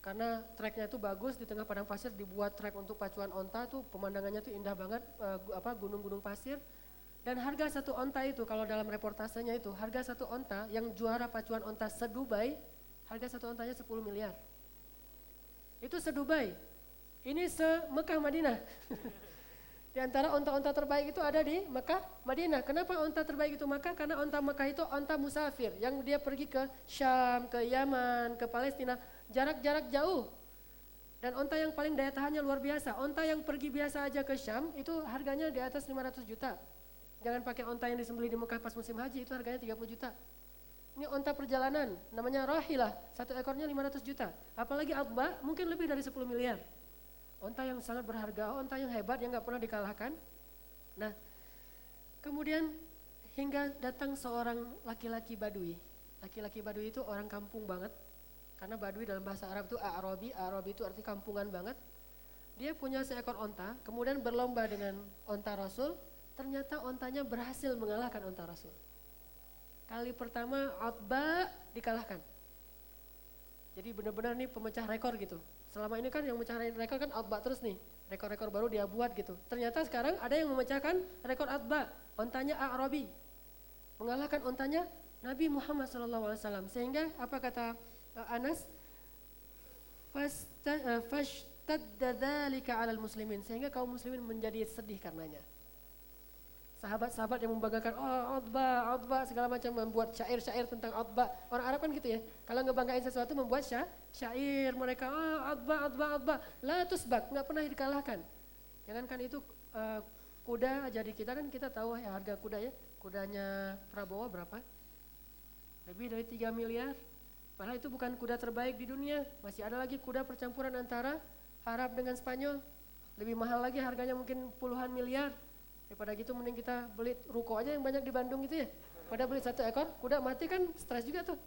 karena treknya itu bagus di tengah padang pasir dibuat trek untuk pacuan onta tuh pemandangannya tuh indah banget uh, apa gunung-gunung pasir dan harga satu onta itu kalau dalam reportasenya itu harga satu onta yang juara pacuan onta sedubai harga satu ontanya 10 miliar itu sedubai ini se Mekah Madinah [laughs] Di antara onta-onta terbaik itu ada di Mekah, Madinah. Kenapa onta terbaik itu Mekah? Karena onta Mekah itu onta musafir yang dia pergi ke Syam, ke Yaman, ke Palestina jarak-jarak jauh. Dan onta yang paling daya tahannya luar biasa. Onta yang pergi biasa aja ke Syam itu harganya di atas 500 juta. Jangan pakai onta yang disembeli di Mekah pas musim haji itu harganya 30 juta. Ini onta perjalanan, namanya Rahilah, satu ekornya 500 juta. Apalagi Abba mungkin lebih dari 10 miliar. Onta yang sangat berharga, onta yang hebat yang nggak pernah dikalahkan. Nah, kemudian hingga datang seorang laki-laki Badui. Laki-laki Badui itu orang kampung banget, karena Badui dalam bahasa Arab itu Arabi, Arabi itu arti kampungan banget. Dia punya seekor onta, kemudian berlomba dengan onta Rasul, ternyata ontanya berhasil mengalahkan onta Rasul. Kali pertama Abba dikalahkan. Jadi benar-benar nih pemecah rekor gitu. Selama ini kan yang memecah rekor kan Abba terus nih. Rekor-rekor baru dia buat gitu. Ternyata sekarang ada yang memecahkan rekor Abba. Ontanya Arabi. Mengalahkan ontanya Nabi Muhammad SAW. Sehingga apa kata Anas fashtadda dzalika 'alal muslimin sehingga kaum muslimin menjadi sedih karenanya. Sahabat-sahabat yang membanggakan oh Utbah, Utbah segala macam membuat syair-syair tentang Utbah. Orang Arab kan gitu ya. Kalau ngebanggain sesuatu membuat syair mereka oh Utbah, Utbah, Utbah. La tusbak, nggak pernah dikalahkan. Jangankan itu uh, kuda jadi kita kan kita tahu ya harga kuda ya. Kudanya Prabowo berapa? Lebih dari 3 miliar. Padahal itu bukan kuda terbaik di dunia. Masih ada lagi kuda percampuran antara Arab dengan Spanyol. Lebih mahal lagi harganya mungkin puluhan miliar. Daripada gitu mending kita beli ruko aja yang banyak di Bandung gitu ya. Pada beli satu ekor, kuda mati kan stres juga tuh.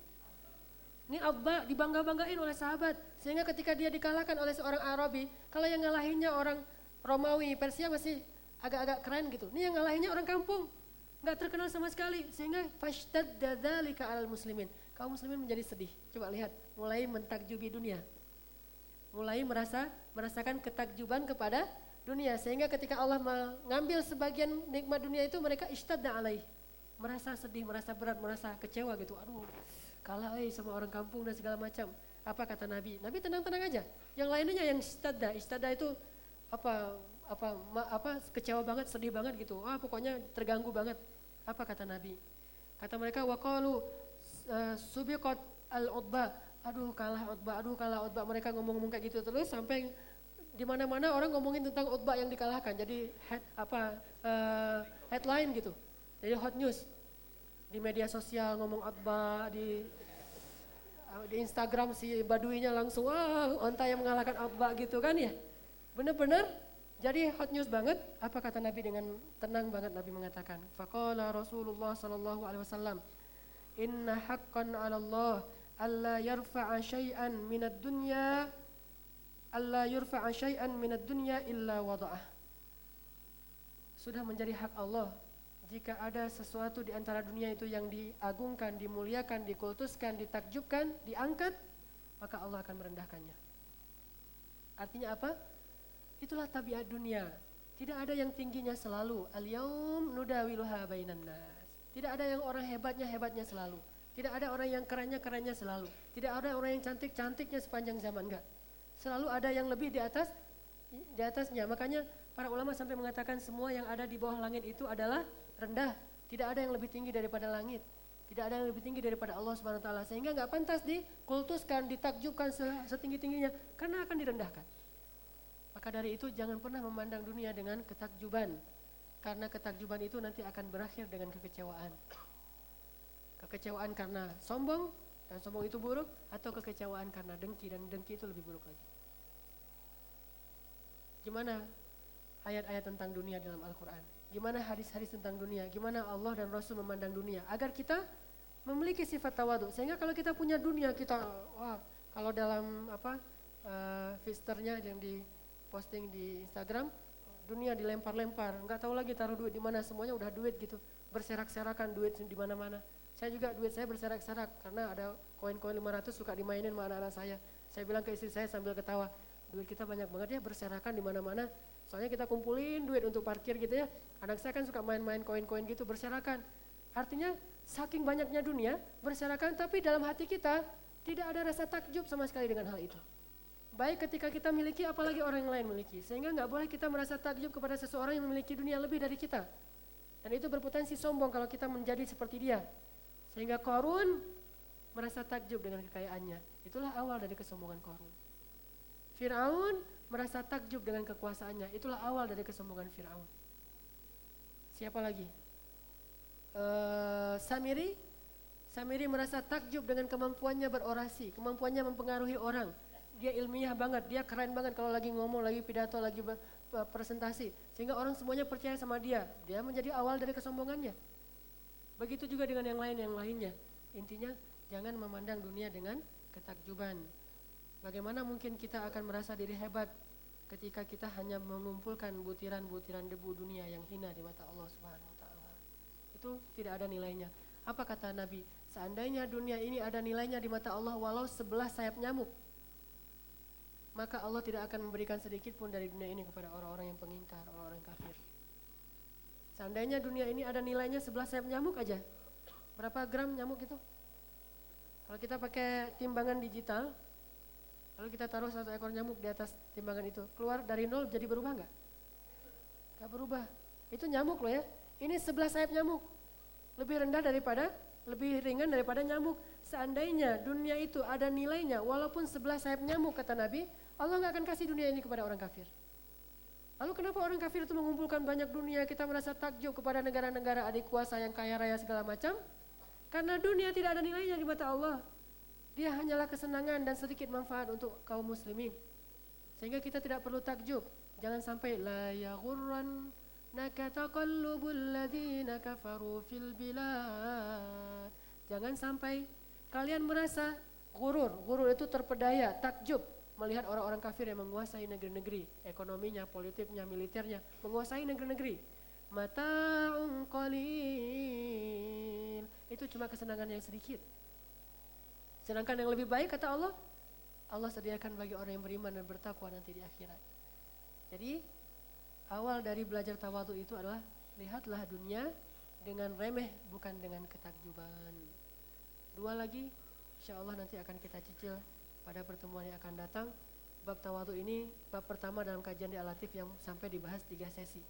Ini Abba dibangga-banggain oleh sahabat. Sehingga ketika dia dikalahkan oleh seorang Arabi, kalau yang ngalahinnya orang Romawi, Persia masih agak-agak keren gitu. Ini yang ngalahinnya orang kampung. Nggak terkenal sama sekali. Sehingga fashtadda dzalika alal muslimin kaum muslimin menjadi sedih. Coba lihat, mulai mentakjubi dunia. Mulai merasa merasakan ketakjuban kepada dunia sehingga ketika Allah mengambil sebagian nikmat dunia itu mereka ishtadda alaih. Merasa sedih, merasa berat, merasa kecewa gitu. Aduh, kalah eh sama orang kampung dan segala macam. Apa kata Nabi? Nabi tenang-tenang aja. Yang lainnya yang istada, istada itu apa apa ma, apa kecewa banget, sedih banget gitu. Ah pokoknya terganggu banget. Apa kata Nabi? Kata mereka waqalu uh, subiqat al-utba. Aduh kalah utba, aduh kalah utba. Mereka ngomong-ngomong kayak gitu terus sampai di mana-mana orang ngomongin tentang utba yang dikalahkan. Jadi head, apa uh, headline gitu. Jadi hot news di media sosial ngomong Atba di di Instagram si Baduinya langsung wah onta yang mengalahkan Atba gitu kan ya bener-bener jadi hot news banget apa kata Nabi dengan tenang banget Nabi mengatakan faqala Rasulullah sallallahu alaihi wasallam inna haqqan 'ala Allah alla yarfa'a syai'an minad dunya alla yurfa'a syai'an minad dunya illa wada'ah sudah menjadi hak Allah jika ada sesuatu di antara dunia itu yang diagungkan, dimuliakan, dikultuskan, ditakjubkan, diangkat, maka Allah akan merendahkannya. Artinya apa? Itulah tabiat dunia. Tidak ada yang tingginya selalu. Al-yaum nudawiluha bainan nas. Tidak ada yang orang hebatnya hebatnya selalu. Tidak ada orang yang kerennya kerennya selalu. Tidak ada orang yang cantik cantiknya sepanjang zaman enggak. Selalu ada yang lebih di atas di atasnya. Makanya para ulama sampai mengatakan semua yang ada di bawah langit itu adalah rendah. Tidak ada yang lebih tinggi daripada langit. Tidak ada yang lebih tinggi daripada Allah Subhanahu taala sehingga nggak pantas dikultuskan, ditakjubkan setinggi-tingginya karena akan direndahkan. Maka dari itu jangan pernah memandang dunia dengan ketakjuban. Karena ketakjuban itu nanti akan berakhir dengan kekecewaan. Kekecewaan karena sombong dan sombong itu buruk atau kekecewaan karena dengki dan dengki itu lebih buruk lagi. Gimana ayat-ayat tentang dunia dalam Al-Quran? Gimana hadis-hadis tentang dunia? Gimana Allah dan Rasul memandang dunia? Agar kita memiliki sifat tawadu. Sehingga kalau kita punya dunia kita, wah kalau dalam apa uh, fisternya yang di posting di Instagram, dunia dilempar-lempar, nggak tahu lagi taruh duit di mana, semuanya udah duit gitu, berserak-serakan duit di mana-mana. Saya juga duit saya berserak-serak karena ada koin-koin 500 suka dimainin sama anak-anak saya. Saya bilang ke istri saya sambil ketawa, duit kita banyak banget ya berserakan di mana-mana. Soalnya kita kumpulin duit untuk parkir gitu ya. Anak saya kan suka main-main koin-koin gitu berserakan. Artinya saking banyaknya dunia berserakan tapi dalam hati kita tidak ada rasa takjub sama sekali dengan hal itu. Baik ketika kita miliki apalagi orang yang lain miliki. Sehingga nggak boleh kita merasa takjub kepada seseorang yang memiliki dunia lebih dari kita. Dan itu berpotensi sombong kalau kita menjadi seperti dia. Sehingga Korun merasa takjub dengan kekayaannya. Itulah awal dari kesombongan Korun. Fir'aun merasa takjub dengan kekuasaannya. Itulah awal dari kesombongan Firaun. Siapa lagi? Uh, Samiri. Samiri merasa takjub dengan kemampuannya berorasi, kemampuannya mempengaruhi orang. Dia ilmiah banget, dia keren banget kalau lagi ngomong, lagi pidato, lagi presentasi. Sehingga orang semuanya percaya sama dia. Dia menjadi awal dari kesombongannya. Begitu juga dengan yang lain yang lainnya. Intinya jangan memandang dunia dengan ketakjuban. Bagaimana mungkin kita akan merasa diri hebat ketika kita hanya mengumpulkan butiran-butiran debu dunia yang hina di mata Allah Subhanahu wa taala. Itu tidak ada nilainya. Apa kata Nabi? Seandainya dunia ini ada nilainya di mata Allah walau sebelah sayap nyamuk, maka Allah tidak akan memberikan sedikit pun dari dunia ini kepada orang-orang yang pengingkar, orang-orang kafir. Seandainya dunia ini ada nilainya sebelah sayap nyamuk aja, berapa gram nyamuk itu? Kalau kita pakai timbangan digital, Lalu kita taruh satu ekor nyamuk di atas timbangan itu. Keluar dari nol jadi berubah nggak? Nggak berubah. Itu nyamuk loh ya. Ini sebelah sayap nyamuk. Lebih rendah daripada, lebih ringan daripada nyamuk. Seandainya dunia itu ada nilainya, walaupun sebelah sayap nyamuk kata Nabi, Allah nggak akan kasih dunia ini kepada orang kafir. Lalu kenapa orang kafir itu mengumpulkan banyak dunia, kita merasa takjub kepada negara-negara adik kuasa yang kaya raya segala macam? Karena dunia tidak ada nilainya di mata Allah. Dia hanyalah kesenangan dan sedikit manfaat untuk kaum muslimin. Sehingga kita tidak perlu takjub. Jangan sampai la yaghurran naka taqallubul ladzina kafaru fil bilad. Jangan sampai kalian merasa gurur. Gurur itu terpedaya, takjub melihat orang-orang kafir yang menguasai negeri-negeri, ekonominya, politiknya, militernya, menguasai negeri-negeri. Mata'un qalil. Itu cuma kesenangan yang sedikit. Sedangkan yang lebih baik kata Allah, Allah sediakan bagi orang yang beriman dan bertakwa nanti di akhirat. Jadi awal dari belajar tawadu itu adalah lihatlah dunia dengan remeh bukan dengan ketakjuban. Dua lagi, Insya Allah nanti akan kita cicil pada pertemuan yang akan datang. Bab tawadu ini bab pertama dalam kajian di Alatif yang sampai dibahas tiga sesi.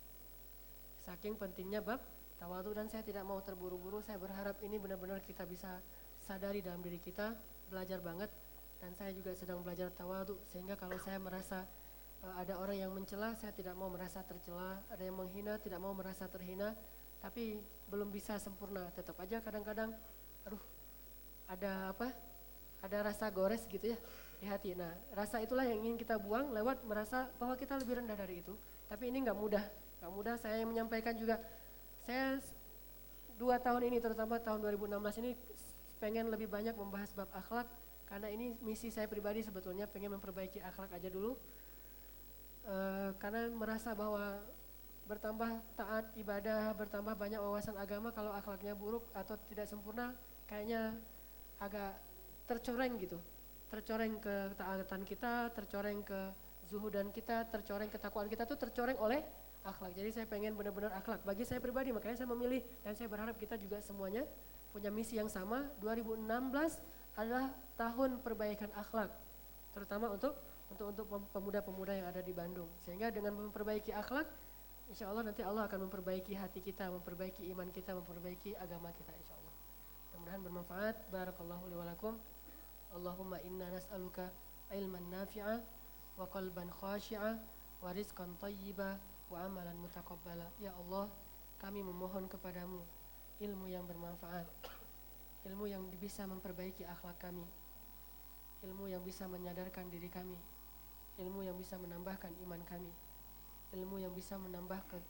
Saking pentingnya bab tawadu dan saya tidak mau terburu-buru. Saya berharap ini benar-benar kita bisa sadari dalam diri kita, belajar banget. Dan saya juga sedang belajar tawadu sehingga kalau saya merasa uh, ada orang yang mencela, saya tidak mau merasa tercela. Ada yang menghina, tidak mau merasa terhina. Tapi belum bisa sempurna. Tetap aja kadang-kadang, aduh, ada apa? Ada rasa gores gitu ya di hati. Nah, rasa itulah yang ingin kita buang lewat merasa bahwa kita lebih rendah dari itu. Tapi ini nggak mudah, nggak mudah. Saya menyampaikan juga, saya dua tahun ini terutama tahun 2016 ini pengen lebih banyak membahas bab akhlak karena ini misi saya pribadi sebetulnya pengen memperbaiki akhlak aja dulu. E, karena merasa bahwa bertambah taat ibadah, bertambah banyak wawasan agama kalau akhlaknya buruk atau tidak sempurna kayaknya agak tercoreng gitu tercoreng ke taatan kita, tercoreng ke zuhudan kita, tercoreng ketakwaan kita tuh tercoreng oleh akhlak. Jadi saya pengen benar-benar akhlak. Bagi saya pribadi makanya saya memilih dan saya berharap kita juga semuanya punya misi yang sama. 2016 adalah tahun perbaikan akhlak, terutama untuk untuk untuk pemuda-pemuda yang ada di Bandung. Sehingga dengan memperbaiki akhlak, insya Allah nanti Allah akan memperbaiki hati kita, memperbaiki iman kita, memperbaiki agama kita insya Allah. Mudah-mudahan bermanfaat. Barakallahu li Allahumma inna nas'aluka ilman nafi'a wa qalban khashi'a wa rizqan tayyiba wa amalan mutaqabbala. Ya Allah, kami memohon kepadamu ilmu yang bermanfaat, ilmu yang bisa memperbaiki akhlak kami, ilmu yang bisa menyadarkan diri kami, ilmu yang bisa menambahkan iman kami, ilmu yang bisa menambah ke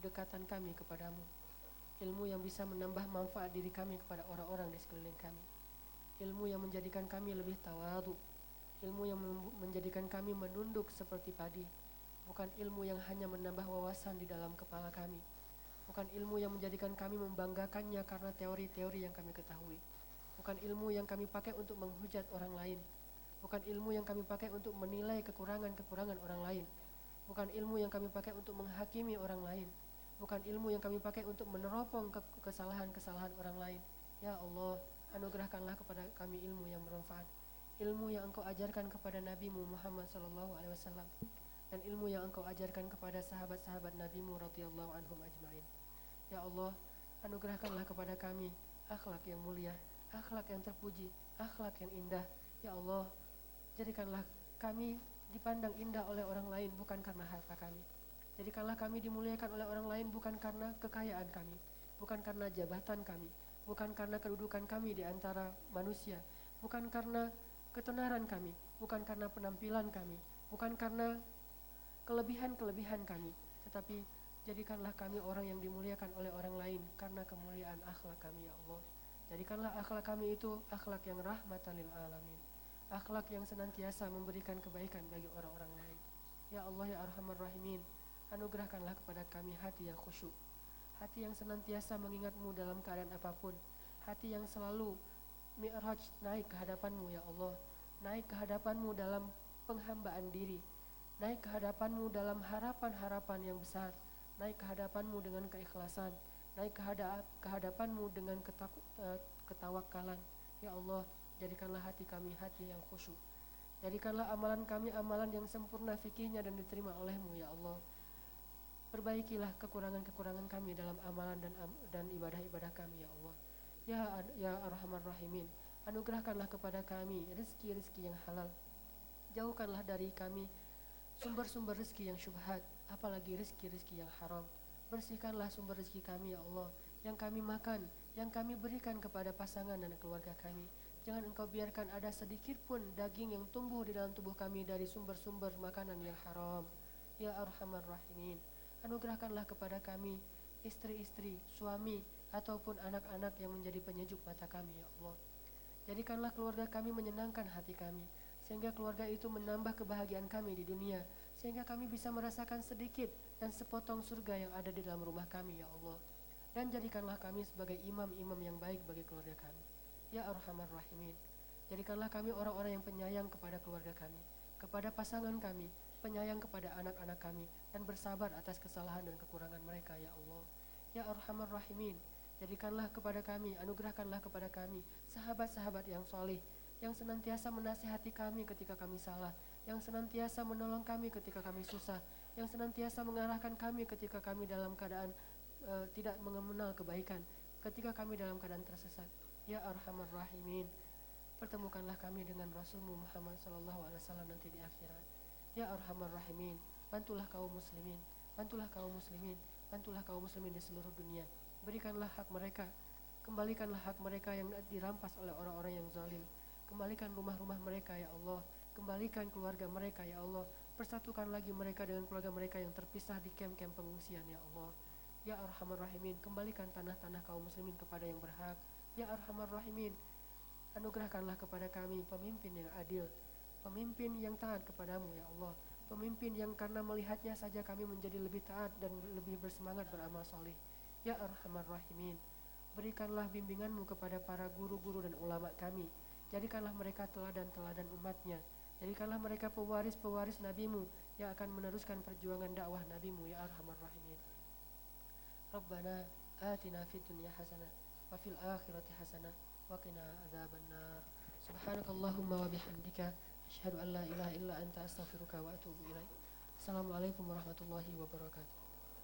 kedekatan kami kepadamu, ilmu yang bisa menambah manfaat diri kami kepada orang-orang di sekeliling kami. Ilmu yang menjadikan kami lebih tawadu, ilmu yang menjadikan kami menunduk seperti padi, bukan ilmu yang hanya menambah wawasan di dalam kepala kami, bukan ilmu yang menjadikan kami membanggakannya karena teori-teori yang kami ketahui, bukan ilmu yang kami pakai untuk menghujat orang lain, bukan ilmu yang kami pakai untuk menilai kekurangan-kekurangan orang lain, bukan ilmu yang kami pakai untuk menghakimi orang lain, bukan ilmu yang kami pakai untuk meneropong kesalahan-kesalahan orang lain. Ya Allah, anugerahkanlah kepada kami ilmu yang bermanfaat. Ilmu yang engkau ajarkan kepada Nabi Muhammad wasallam. Dan ilmu yang engkau ajarkan kepada sahabat-sahabat Nabi-Mu radhiyallahu anhum ajmain ya Allah anugerahkanlah kepada kami akhlak yang mulia akhlak yang terpuji akhlak yang indah. Ya Allah jadikanlah kami dipandang indah oleh orang lain bukan karena harta kami. Jadikanlah kami dimuliakan oleh orang lain bukan karena kekayaan kami bukan karena jabatan kami bukan karena kedudukan kami di antara manusia, bukan karena ketenaran kami, bukan karena penampilan kami, bukan karena kelebihan-kelebihan kami, tetapi jadikanlah kami orang yang dimuliakan oleh orang lain karena kemuliaan akhlak kami ya Allah. Jadikanlah akhlak kami itu akhlak yang rahmatan lil alamin. Akhlak yang senantiasa memberikan kebaikan bagi orang-orang lain. Ya Allah ya Arhamar Rahimin, anugerahkanlah kepada kami hati yang khusyuk, hati yang senantiasa mengingatmu dalam keadaan apa pun, hati yang selalu mi'raj naik ke hadapanmu ya Allah, naik ke hadapanmu dalam penghambaan diri, naik ke hadapanmu dalam harapan-harapan yang besar, naik ke hadapanmu dengan keikhlasan, naik ke, hadap, ke hadapanmu dengan ketaku, uh, ketawakalan. Ya Allah, jadikanlah hati kami hati yang khusyuk. Jadikanlah amalan kami amalan yang sempurna fikihnya dan diterima olehmu ya Allah Perbaikilah kekurangan-kekurangan kami dalam amalan dan dan ibadah-ibadah kami ya Allah. Ya ya Arhamar Rahimin, anugerahkanlah kepada kami rezeki-rezeki yang halal. Jauhkanlah dari kami sumber-sumber rezeki yang syubhat, apalagi rezeki-rezeki yang haram. Bersihkanlah sumber rezeki kami ya Allah, yang kami makan, yang kami berikan kepada pasangan dan keluarga kami. Jangan engkau biarkan ada sedikit pun daging yang tumbuh di dalam tubuh kami dari sumber-sumber makanan yang haram. Ya Arhamar Rahimin anugerahkanlah kepada kami istri-istri, suami, ataupun anak-anak yang menjadi penyejuk mata kami, ya Allah. Jadikanlah keluarga kami menyenangkan hati kami, sehingga keluarga itu menambah kebahagiaan kami di dunia, sehingga kami bisa merasakan sedikit dan sepotong surga yang ada di dalam rumah kami, ya Allah. Dan jadikanlah kami sebagai imam-imam yang baik bagi keluarga kami. Ya Arhamar Rahimin, jadikanlah kami orang-orang yang penyayang kepada keluarga kami, kepada pasangan kami, penyayang kepada anak-anak kami dan bersabar atas kesalahan dan kekurangan mereka ya Allah. Ya Arhamar Rahimin, Jadikanlah kepada kami, anugerahkanlah kepada kami sahabat-sahabat yang soleh, yang senantiasa menasihati kami ketika kami salah, yang senantiasa menolong kami ketika kami susah, yang senantiasa mengarahkan kami ketika kami dalam keadaan uh, tidak mengenal kebaikan, ketika kami dalam keadaan tersesat. Ya Arhamar Rahimin, pertemukanlah kami dengan Rasulmu Muhammad Wasallam nanti di akhirat. Ya Arhamar Rahimin, bantulah kaum muslimin, bantulah kaum muslimin, bantulah kaum muslimin di seluruh dunia. Berikanlah hak mereka, kembalikanlah hak mereka yang dirampas oleh orang-orang yang zalim. Kembalikan rumah-rumah mereka ya Allah, kembalikan keluarga mereka ya Allah, persatukan lagi mereka dengan keluarga mereka yang terpisah di kem-kem pengungsian ya Allah. Ya Arhamar Rahimin, kembalikan tanah-tanah kaum muslimin kepada yang berhak. Ya Arhamar Rahimin, anugerahkanlah kepada kami pemimpin yang adil, pemimpin yang taat kepadamu ya Allah, pemimpin yang karena melihatnya saja kami menjadi lebih taat dan lebih bersemangat beramal soleh. Ya Arhamar Rahimin, berikanlah bimbinganmu kepada para guru-guru dan ulama kami. Jadikanlah mereka teladan-teladan umatnya. Jadikanlah mereka pewaris-pewaris nabimu yang akan meneruskan perjuangan dakwah nabimu ya Arhamar Rahimin. Rabbana atina fid dunya hasanah wa fil akhirati hasanah wa qina adzabannar. Subhanakallahumma wa bihamdika asyhadu an la ilaha illa anta astaghfiruka wa atubu ilaik. Assalamualaikum warahmatullahi wabarakatuh.